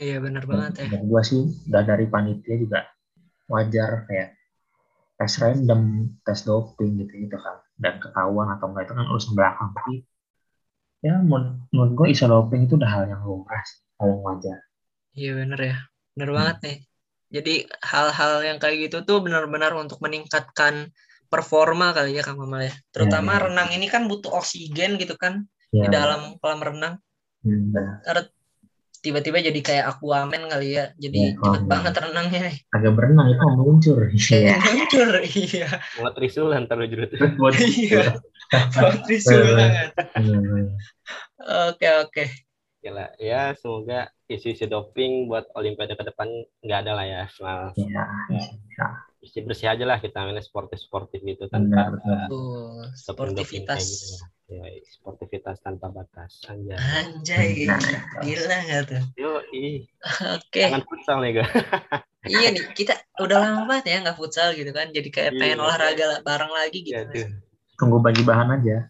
Speaker 1: Iya benar banget
Speaker 7: ya. dan gua sih udah dari panitia juga wajar kayak tes random tes doping gitu gitu kan. Dan ketahuan atau enggak itu kan urusan belakang. Tapi ya menurut, menurut gue doping itu udah hal yang lumrah hal yang wajar
Speaker 1: iya bener ya bener hmm. banget nih jadi hal-hal yang kayak gitu tuh benar-benar untuk meningkatkan performa kali ya Kang Mamal ya terutama ya, ya. renang ini kan butuh oksigen gitu kan ya, di dalam kolam renang hmm, tiba-tiba jadi kayak Aquaman kali ya. Jadi ya, cepet banget renangnya nih.
Speaker 7: Agak berenang itu meluncur.
Speaker 1: Iya. meluncur, iya.
Speaker 2: Buat trisulan terus jurut.
Speaker 1: iya. Buat trisulan. Oke, oke.
Speaker 2: Ya, ya semoga isu-isu doping buat Olimpiade ke depan nggak ada lah ya. Soal,
Speaker 7: ya. ya.
Speaker 2: Bersih bersih aja lah kita mainnya sportif sportif gitu tanpa
Speaker 1: uh, sportivitas. Gitu, ya.
Speaker 2: Ya sportivitas tanpa batas. Anjay.
Speaker 1: Anjay gila nggak tuh?
Speaker 2: Yo ih
Speaker 1: oke. Okay.
Speaker 2: jangan futsal nih gue
Speaker 1: iya nih kita udah lama banget ya nggak futsal gitu kan jadi kayak pengen iya. olahraga bareng lagi gitu ya,
Speaker 7: tunggu bagi bahan aja.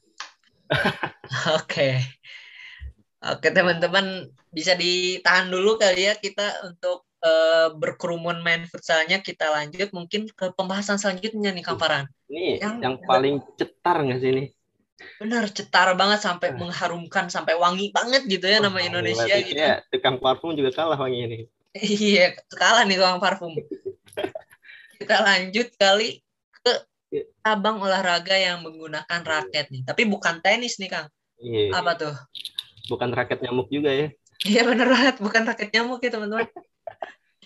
Speaker 1: Oke oke teman-teman bisa ditahan dulu kali ya kita untuk uh, berkerumun main futsalnya kita lanjut mungkin ke pembahasan selanjutnya nih Kamparan.
Speaker 2: Ini yang, yang paling cetar nggak sih nih?
Speaker 1: Benar, cetar banget sampai mengharumkan, sampai wangi banget gitu ya oh, nama Indonesia gitu.
Speaker 2: Ya, tukang parfum juga kalah wangi ini.
Speaker 1: iya, kalah nih tukang parfum. Kita lanjut kali ke iya. cabang olahraga yang menggunakan raket nih. Tapi bukan tenis nih, Kang.
Speaker 2: Iya.
Speaker 1: Apa tuh?
Speaker 2: Bukan raket nyamuk juga ya.
Speaker 1: Iya bener banget, bukan raket nyamuk ya teman-teman.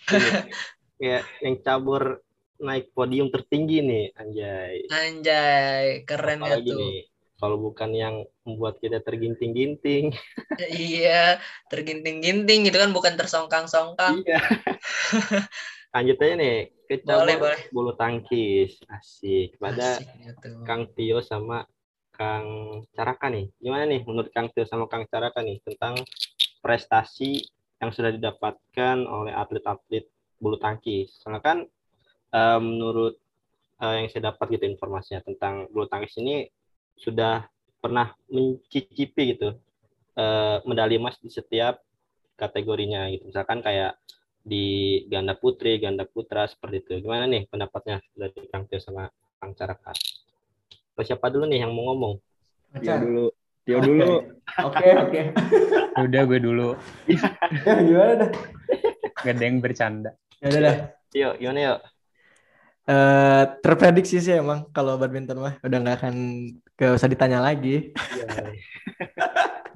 Speaker 2: ya, yang cabur naik podium tertinggi nih, anjay.
Speaker 1: Anjay, keren ya tuh. Nih,
Speaker 2: kalau bukan yang membuat kita terginting-ginting.
Speaker 1: iya, terginting-ginting itu kan bukan tersongkang-songkang.
Speaker 2: Iya. Lanjut aja nih ke boleh, boleh. bulu tangkis. Asik. Pada Asik, ya Kang Tio sama Kang Caraka nih. Gimana nih menurut Kang Tio sama Kang Caraka nih tentang prestasi yang sudah didapatkan oleh atlet-atlet bulu tangkis. Soalnya kan uh, menurut uh, yang saya dapat gitu informasinya tentang bulu tangkis ini sudah pernah mencicipi gitu uh, medali emas di setiap kategorinya gitu. Misalkan kayak di ganda putri, ganda putra seperti itu. Gimana nih pendapatnya dari Kang Tio sama Kang Caraka? Siapa dulu nih yang mau ngomong?
Speaker 3: Tio dulu. Tio dulu.
Speaker 5: Oke, oke. Udah gue dulu.
Speaker 7: ya, gimana dah?
Speaker 5: Gak ada yang bercanda.
Speaker 7: Ya udah dah.
Speaker 2: Tio, gimana yuk?
Speaker 8: Uh, terprediksi sih emang kalau badminton mah udah nggak akan gak usah ditanya lagi.
Speaker 3: Iya.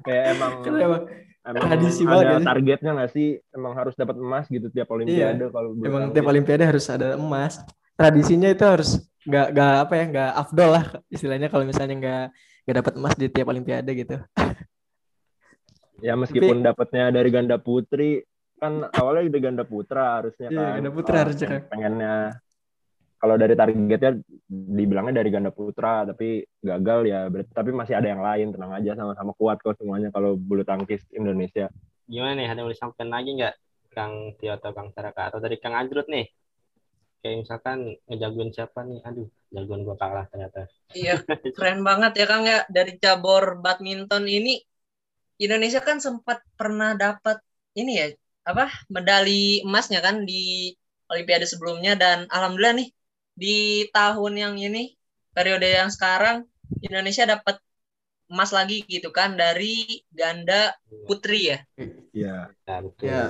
Speaker 3: Kayak emang,
Speaker 8: emang,
Speaker 3: emang tradisi banget ada ya. targetnya nggak sih emang harus dapat emas gitu tiap olimpiade
Speaker 8: iya. kalau emang tiap olimpiade harus ada emas. Tradisinya itu harus nggak nggak apa ya nggak afdol lah istilahnya kalau misalnya nggak nggak dapat emas di tiap olimpiade gitu.
Speaker 3: ya meskipun dapatnya dari ganda putri kan awalnya dari ganda putra harusnya
Speaker 8: iya,
Speaker 3: kan.
Speaker 8: ganda putra harusnya kan.
Speaker 3: Pengennya kalau dari targetnya dibilangnya dari ganda putra tapi gagal ya berarti tapi masih ada yang lain tenang aja sama-sama kuat kok semuanya kalau bulu tangkis Indonesia
Speaker 2: gimana nih ada yang disampaikan lagi nggak Kang Tio atau Kang Saraka atau dari Kang Ajrut nih kayak misalkan ngejagoin siapa nih aduh jagoan gua kalah ternyata
Speaker 1: iya keren banget ya Kang ya dari cabur badminton ini Indonesia kan sempat pernah dapat ini ya apa medali emasnya kan di Olimpiade sebelumnya dan alhamdulillah nih di tahun yang ini periode yang sekarang Indonesia dapat emas lagi gitu kan dari ganda putri ya.
Speaker 3: Iya.
Speaker 2: Ya, betul.
Speaker 8: Ya.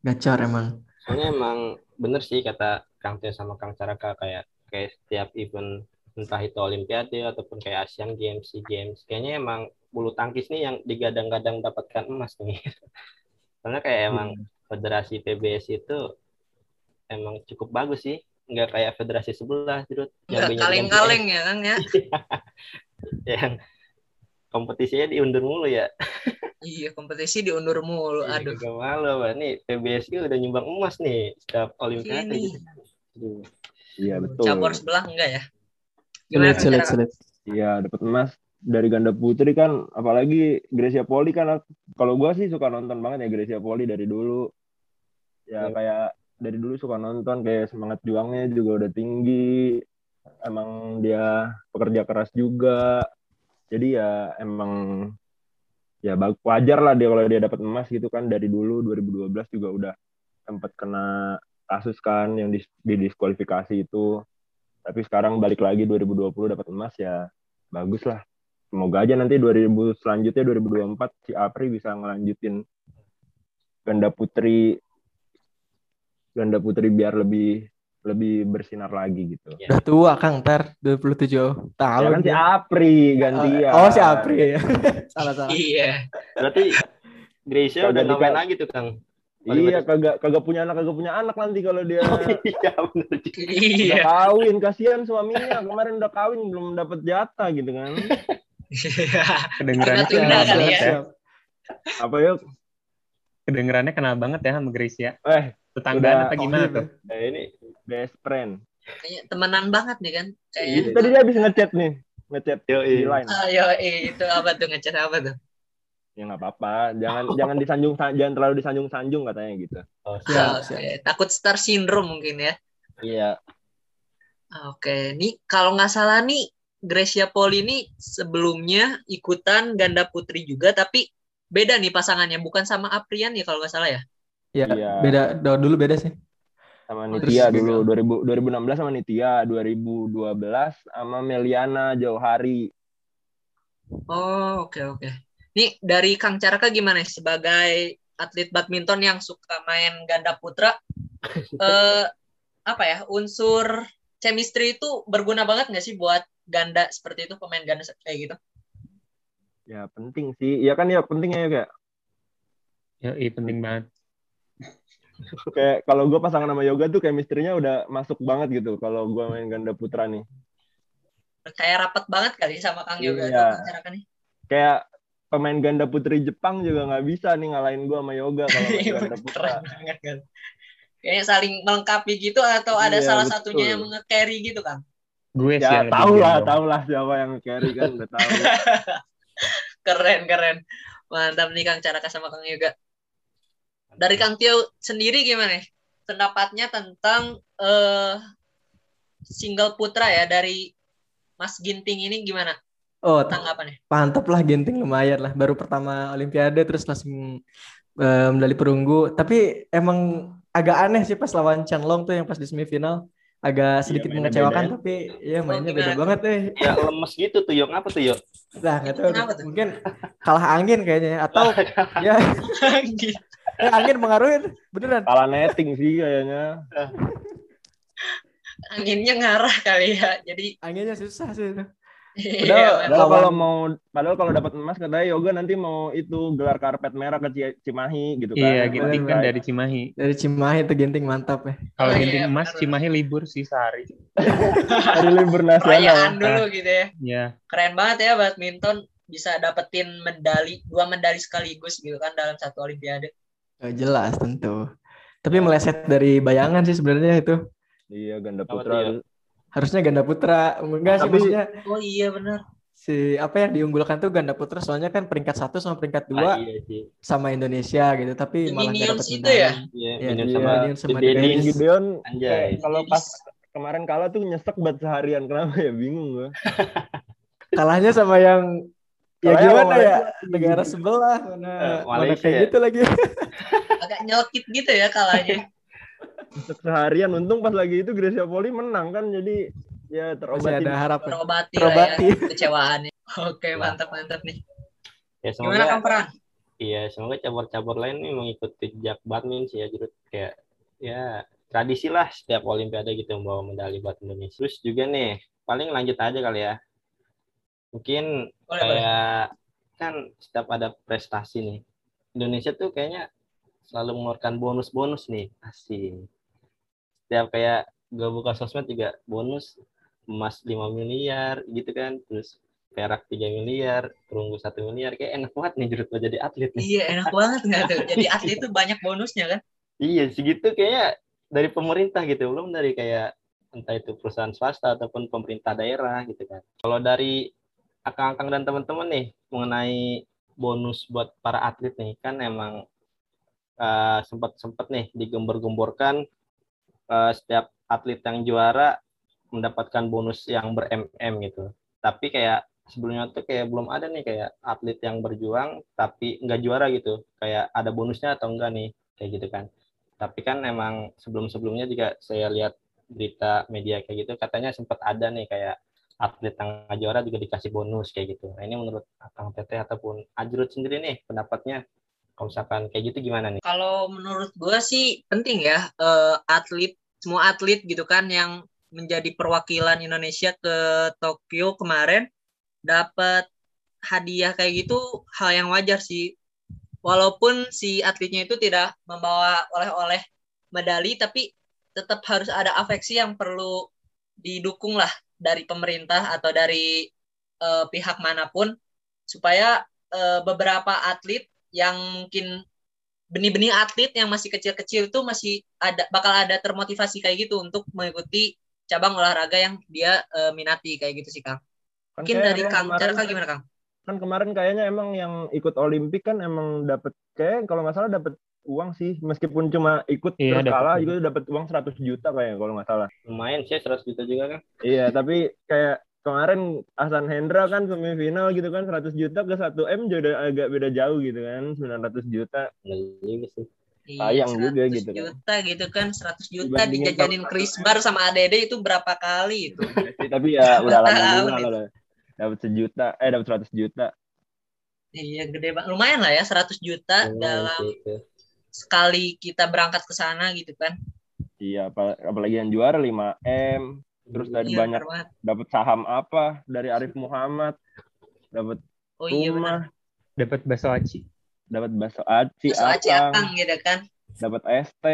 Speaker 8: Gacor emang.
Speaker 2: Soalnya emang bener sih kata Kang Tio sama Kang Caraka kayak kayak setiap event entah itu Olimpiade ataupun kayak Asian Games, SEA Games, kayaknya emang bulu tangkis nih yang digadang-gadang dapatkan emas nih. Karena kayak emang hmm. federasi PBS itu emang cukup bagus sih nggak kayak federasi sebelah.
Speaker 1: Nggak kaleng-kaleng ya kan ya.
Speaker 2: yang kompetisinya diundur mulu ya.
Speaker 1: iya, kompetisi diundur mulu. Iya, Aduh.
Speaker 2: Gak malu, Pak. Nih PBSI udah nyumbang emas nih setiap olimpiade.
Speaker 3: Iya, betul.
Speaker 1: Cabur sebelah enggak ya?
Speaker 8: Gimana sulit, sulit, sulit.
Speaker 3: Iya, dapat emas dari ganda putri kan apalagi Gracia Poli kan kalau gua sih suka nonton banget ya Gracia Poli dari dulu. Ya
Speaker 2: Iya.
Speaker 3: kayak dari dulu suka nonton kayak semangat juangnya juga udah tinggi. Emang dia pekerja keras juga. Jadi ya emang ya wajar lah dia kalau dia dapat emas gitu kan dari dulu 2012 juga udah sempat kena kasus kan yang dis- didiskualifikasi itu. Tapi sekarang balik lagi 2020 dapat emas ya bagus lah. Semoga aja nanti 2000 selanjutnya 2024 si Apri bisa ngelanjutin ganda putri ganda putri biar lebih lebih bersinar lagi gitu.
Speaker 2: Ya.
Speaker 8: Udah tua Kang ntar 27 tahun.
Speaker 3: Ya kan si. Apri gantian.
Speaker 8: Oh si Apri ya. salah salah.
Speaker 1: Iya.
Speaker 2: Berarti Gracia udah
Speaker 3: Kagak
Speaker 2: nggak main
Speaker 3: dika-
Speaker 2: lagi tuh Kang.
Speaker 3: Iya kagak kagak punya anak kagak punya anak nanti kalau dia
Speaker 2: Iya benar
Speaker 1: Iya.
Speaker 3: kawin kasihan suaminya kemarin udah kawin belum dapat jatah gitu kan.
Speaker 5: Kedengerannya
Speaker 1: Tunda
Speaker 5: kenal
Speaker 1: kali
Speaker 5: banget
Speaker 1: ya.
Speaker 5: ya.
Speaker 3: Apa yuk?
Speaker 5: Kedengerannya kenal banget ya sama Gracia.
Speaker 3: Eh,
Speaker 5: Tetanggaan
Speaker 3: Udah-
Speaker 5: apa gimana
Speaker 8: Oh,
Speaker 5: tuh?
Speaker 3: eh, ini best friend.
Speaker 1: Kayaknya temenan banget nih kan.
Speaker 3: Itu
Speaker 1: Kayaknya.
Speaker 3: tadi dia habis ngechat nih, ngechat
Speaker 2: Yo,
Speaker 3: di
Speaker 2: iya.
Speaker 3: line.
Speaker 1: Ayo, eh, itu apa tuh ngechat apa tuh?
Speaker 3: Ya nggak apa-apa, jangan jangan disanjung jangan terlalu disanjung-sanjung katanya gitu.
Speaker 2: Oh,
Speaker 8: Siap,
Speaker 1: Oke, Takut star syndrome mungkin ya.
Speaker 3: Iya.
Speaker 1: Oke, nih kalau nggak salah nih Gracia Poli ini sebelumnya ikutan ganda putri juga, tapi beda nih pasangannya, bukan sama Aprian ya kalau nggak salah ya.
Speaker 8: Ya,
Speaker 3: Iya.
Speaker 8: beda dulu beda sih.
Speaker 3: sama Nitya
Speaker 8: terus
Speaker 3: dulu 2000, 2016 sama Nitya 2012 sama Meliana Jauhari
Speaker 1: Oh, oke oke. Nih dari Kang Caraka gimana sebagai atlet badminton yang suka main ganda putra? eh apa ya unsur chemistry itu berguna banget nggak sih buat ganda seperti itu pemain ganda kayak gitu?
Speaker 3: ya penting sih ya kan ya penting ya kayak
Speaker 5: Ya, iya penting banget.
Speaker 3: Kayak kalau gue pasangan sama Yoga tuh chemistry-nya udah masuk banget gitu kalau gue main ganda putra nih
Speaker 1: Kayak rapat banget kali sama Kang Yoga
Speaker 3: Iya.
Speaker 1: nih.
Speaker 3: kayak pemain ganda putri Jepang juga nggak bisa nih ngalahin gue sama Yoga kalau main ganda putra
Speaker 1: Keren banget kan. Kayaknya saling melengkapi gitu atau ada
Speaker 3: Iya,
Speaker 1: salah
Speaker 3: betul.
Speaker 1: satunya yang nge-carry gitu kan?
Speaker 5: Gue sih
Speaker 3: ya tau lah tau lah siapa yang carry kan udah tahu
Speaker 1: Keren keren. Mantap nih Kang Caraka sama Kang Yoga. Dari Kang Tio sendiri gimana? Pendapatnya tentang eh single putra ya dari Mas Ginting ini gimana?
Speaker 8: Oh,
Speaker 1: Tanggapannya?
Speaker 8: mantap lah Genting lumayan lah. Baru pertama Olimpiade terus langsung eh, medali perunggu. Tapi emang agak aneh sih pas lawan Chanlong tuh yang pas di semifinal. Agak sedikit
Speaker 3: mainnya
Speaker 8: mengecewakan
Speaker 3: beda ya.
Speaker 8: tapi ya mainnya
Speaker 1: Oh,
Speaker 8: beda banget deh.
Speaker 2: Ya lemes gitu tuh Yok. Apa tuh Yok?
Speaker 8: Nah, nggak
Speaker 1: Itu
Speaker 8: tahu. Mungkin kalah angin kayaknya ya. atau ya eh, angin mengaruhi beneran.
Speaker 3: kalah netting sih kayaknya
Speaker 1: Anginnya ngarah kali ya. Jadi
Speaker 8: Anginnya susah sih itu.
Speaker 1: iya,
Speaker 8: Padahal-
Speaker 3: kalau mau padahal kalau dapat emas katanya Yoga nanti mau itu gelar karpet merah ke Ci- Cimahi gitu kan.
Speaker 5: Iya, Ginting kan dari Cimahi.
Speaker 8: Dari Cimahi itu Genting mantap ya.
Speaker 5: Kalau
Speaker 1: Oh, iya,
Speaker 5: Ginting emas,
Speaker 1: benar.
Speaker 5: Cimahi libur sih sehari.
Speaker 3: hari libur nasional.
Speaker 1: perayaan dulu gitu ya.
Speaker 5: Ya,
Speaker 1: Keren banget ya badminton bisa dapetin medali dua medali sekaligus gitu kan dalam satu olimpiade.
Speaker 8: Eh, jelas tentu. Tapi meleset dari bayangan sih sebenarnya itu.
Speaker 3: Iya, ganda putra.
Speaker 2: tuh,
Speaker 8: Harusnya ganda putra. Enggak sih
Speaker 3: Tapi-
Speaker 8: maksudnya
Speaker 1: Oh iya benar.
Speaker 8: si apa yang diunggulkan tuh ganda putra soalnya kan peringkat satu sama peringkat dua
Speaker 2: Ah, iya sih.
Speaker 8: sama Indonesia gitu tapi malah nggak
Speaker 1: Minions
Speaker 8: dapat
Speaker 1: itu ya?
Speaker 2: Iya,
Speaker 8: Iya,
Speaker 2: Minion
Speaker 8: iya,
Speaker 2: sama
Speaker 8: Minion sama.
Speaker 2: Dennis.
Speaker 3: Gideon
Speaker 2: Anjay.
Speaker 3: kayak kalau pas kemarin kalah tuh nyesek banget seharian kenapa ya bingung gua.
Speaker 8: Kalahnya sama yang ya gimana ya negara sebelah mana
Speaker 2: Eh,
Speaker 8: mana
Speaker 2: Malaysia
Speaker 8: kayak
Speaker 2: ya?
Speaker 8: gitu lagi.
Speaker 1: Agak nyelkit gitu ya kalahnya.
Speaker 3: Nyesek seharian untung pas lagi itu Gracia Poli menang kan jadi ya
Speaker 8: Masih
Speaker 3: terobati.
Speaker 8: ada harapan.
Speaker 1: Terobati,
Speaker 8: Terobati.
Speaker 1: lah ya kecewaannya. Oke, mantap mantap nih.
Speaker 2: Ya
Speaker 1: Gimana Kang
Speaker 2: semoga
Speaker 1: Peran?
Speaker 2: iya semoga cabur-cabur lain nih mengikuti jejak badminton sih ya Jurut kayak ya tradisi lah setiap olimpiade gitu membawa medali buat Indonesia. Terus juga nih paling lanjut aja kali ya. Mungkin
Speaker 1: Boleh, boleh.
Speaker 2: kayak kan setiap ada prestasi nih Indonesia tuh kayaknya selalu mengeluarkan bonus-bonus nih asik setiap kayak gue buka sosmed juga bonus emas 5 miliar gitu kan terus perak 3 miliar perunggu 1 miliar kayak enak banget nih jurut buat jadi atlet nih
Speaker 1: Iya, enak banget nggak tuh? Jadi atlet itu banyak bonusnya kan?
Speaker 2: iya segitu kayaknya dari pemerintah gitu belum dari kayak entah itu perusahaan swasta ataupun pemerintah daerah gitu kan kalau dari akang-akang dan teman-teman nih mengenai bonus buat para atlet nih kan emang uh, sempat-sempat nih digembar-gemborkan uh, setiap atlet yang juara mendapatkan bonus yang ber-MM gitu. Tapi kayak sebelumnya tuh kayak belum ada nih kayak atlet yang berjuang tapi nggak juara gitu. Kayak ada bonusnya atau enggak nih kayak gitu kan. Tapi kan emang sebelum-sebelumnya juga saya lihat berita media kayak gitu katanya sempat ada nih kayak atlet yang juara juga dikasih bonus kayak gitu. Nah ini menurut Kang Teteh ataupun Ajrut sendiri nih pendapatnya kalau misalkan kayak gitu gimana nih?
Speaker 1: Kalau menurut gue sih penting ya uh, atlet semua atlet gitu kan yang menjadi perwakilan Indonesia ke Tokyo kemarin dapat hadiah kayak gitu hal yang wajar sih. Walaupun si atletnya itu tidak membawa oleh-oleh medali tapi tetap harus ada afeksi yang perlu didukung lah dari pemerintah atau dari uh, pihak mana pun supaya uh, beberapa atlet yang mungkin benih-benih atlet yang masih kecil-kecil itu masih ada bakal ada termotivasi kayak gitu untuk mengikuti cabang olahraga yang dia uh, minati kayak gitu sih Kang. Kan mungkin dari Kang cara Kang gimana Kang?
Speaker 3: Kan kemarin kayaknya emang yang ikut Olimpik kan emang dapat kayak kalau nggak salah dapat uang sih meskipun cuma ikut iya, terus kalah juga dapat uang 100 juta kayak kalau nggak salah.
Speaker 2: Lumayan sih 100 juta juga kan.
Speaker 3: Iya, tapi kayak kemarin Hasan Hendra kan semifinal gitu kan 100 juta ke 1 M juga agak beda jauh gitu kan 900 juta.
Speaker 2: Iya sih.
Speaker 3: Sayang juga gitu
Speaker 1: kan. juta gitu kan 100 juta dijajanin Chris Bar sama ADD itu berapa kali itu.
Speaker 3: tapi ya udah lama juga lah. Dapat sejuta, eh dapat 100 juta.
Speaker 1: Iya gede banget. Lumayan lah ya 100 juta oh, dalam gitu sekali kita berangkat ke sana gitu kan.
Speaker 3: Iya, apalagi yang juara 5M, terus dari iya, banyak dapat saham apa dari Arif Muhammad, dapat oh, iya, rumah,
Speaker 5: dapat bakso aci,
Speaker 3: dapat bakso aci,
Speaker 1: bakso aci akang gitu kan,
Speaker 3: dapat ST,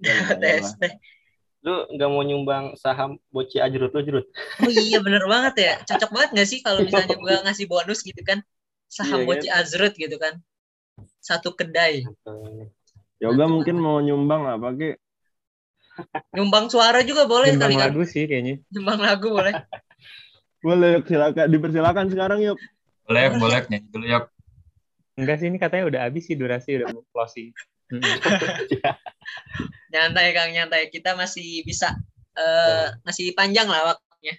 Speaker 1: dapat ST.
Speaker 2: Lu nggak mau nyumbang saham Boci Ajrut lu Jrut?
Speaker 1: Oh iya bener banget ya, cocok banget nggak sih kalau misalnya gua ngasih bonus gitu kan, saham iya, Boci kan? Azrut gitu kan satu kedai.
Speaker 3: Yoga mungkin mau nyumbang apa ki?
Speaker 1: Nyumbang suara juga boleh
Speaker 5: nyumbang kali kan? lagu sih kayaknya.
Speaker 1: Nyumbang lagu boleh.
Speaker 3: boleh yuk silakan dipersilakan sekarang yuk.
Speaker 4: Boleh boleh nih dulu yuk.
Speaker 5: Enggak sih ini katanya udah habis sih durasi udah mau closing.
Speaker 1: nyantai Kang nyantai kita masih bisa uh, masih panjang lah waktunya.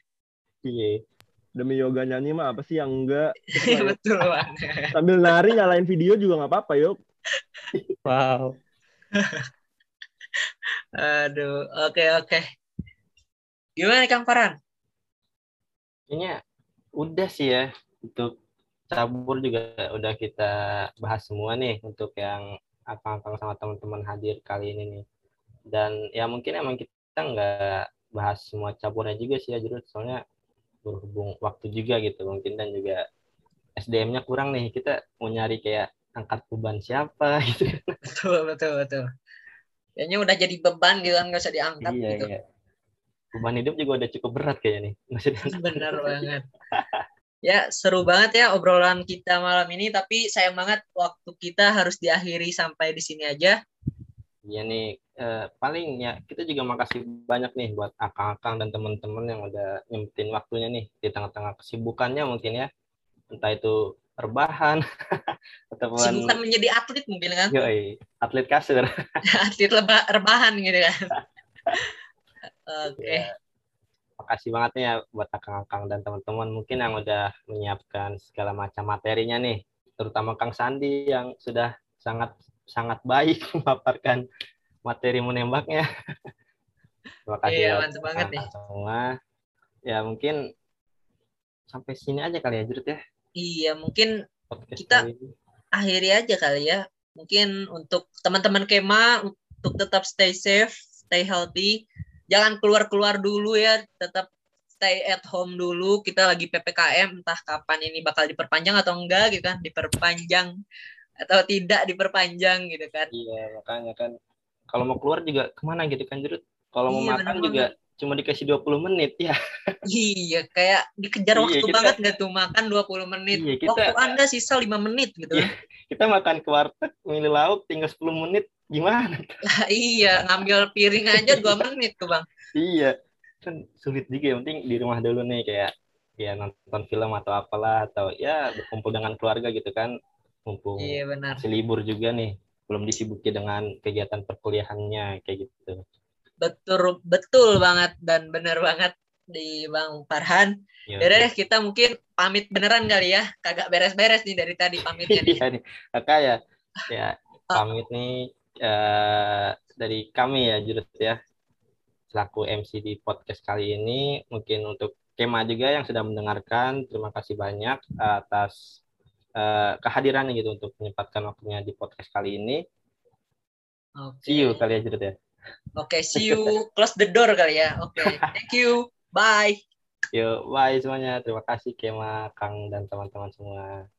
Speaker 3: Iya demi yoga nyanyi mah apa sih yang enggak?
Speaker 1: Betul banget
Speaker 3: sambil nari nyalain video juga nggak apa-apa yuk
Speaker 5: wow.
Speaker 1: Aduh oke okay, oke. Okay. gimana kang Farhan?
Speaker 2: Ini udah sih ya untuk cabur juga udah kita bahas semua nih untuk yang apa-apa sama teman-teman hadir kali ini nih. Dan ya mungkin emang kita nggak bahas semua caburnya juga sih ya Jurut. Soalnya berhubung waktu juga gitu mungkin dan juga SDM-nya kurang nih. Kita mau nyari kayak angkat beban siapa gitu.
Speaker 1: Betul betul betul. Kayaknya udah jadi beban gitu kan nggak usah diangkat
Speaker 2: iya,
Speaker 1: gitu.
Speaker 2: iya. beban hidup juga udah cukup berat kayaknya nih
Speaker 1: benar banget. Ya seru banget ya obrolan kita malam ini tapi sayang banget waktu kita harus diakhiri sampai di sini aja
Speaker 2: Iya nih eh, paling ya kita juga makasih banyak nih buat akang-akang dan teman-teman yang udah nyempetin waktunya nih di tengah-tengah kesibukannya mungkin ya. Entah itu rebahan
Speaker 1: ataupun kesibukan menjadi atlet mungkin kan?
Speaker 2: Yoi, atlet kasur
Speaker 1: atlet leba, rebahan gitu kan? Oke. Okay. ya,
Speaker 2: makasih banget nih ya buat akang-akang dan teman-teman mungkin yang udah menyiapkan segala macam materinya nih. Terutama Kang Sandi yang sudah sangat sangat baik memaparkan materi menembaknya.
Speaker 1: Terima kasih iya, mantap banget nih.
Speaker 2: Semua. Ya mungkin sampai sini aja kali ya Jurut ya.
Speaker 1: Iya mungkin Podcast kita akhiri aja kali ya. Mungkin untuk teman-teman Kema untuk tetap stay safe, stay healthy. Jangan keluar-keluar dulu ya, tetap stay at home dulu. Kita lagi PPKM, entah kapan ini bakal diperpanjang atau enggak gitu kan, diperpanjang atau tidak diperpanjang gitu kan.
Speaker 2: Iya, makanya kan kalau mau keluar juga ke mana gitu kan Jurut kalau mau iya, makan juga banget. cuma dikasih 20 menit ya.
Speaker 1: Iya kayak dikejar iya, waktu kita, banget nggak tuh makan 20 menit. Iya, kita, waktu anda sisa 5 menit gitu. Iya,
Speaker 2: kita makan ke warteg milih lauk tinggal 10 menit gimana?
Speaker 1: Lah, iya ngambil piring aja 2 menit tuh bang.
Speaker 2: Iya kan sulit juga yang penting di rumah dulu nih kayak ya nonton film atau apalah atau ya berkumpul dengan keluarga gitu kan mumpung
Speaker 1: Iya benar.
Speaker 2: masih libur juga nih belum disibuki dengan kegiatan perkuliahannya kayak gitu
Speaker 1: Betul betul banget dan benar banget di Bang Farhan.
Speaker 2: ya,
Speaker 1: Yaudah deh kita mungkin pamit beneran kali ya. Kagak beres-beres nih dari tadi pamitnya nih.
Speaker 2: Iya nih kakak ya ya pamit nih eh, dari kami ya Jurut ya selaku MC di podcast kali ini mungkin untuk Kema juga yang sudah mendengarkan terima kasih banyak atas eh, kehadirannya gitu untuk menyempatkan waktunya di podcast kali ini
Speaker 1: Oke.
Speaker 2: see you kali ya Jurut ya
Speaker 1: Oke, see you close the door kali ya. Oke, thank you. Bye.
Speaker 2: yuk bye semuanya terima kasih Kema Kang dan teman-teman semua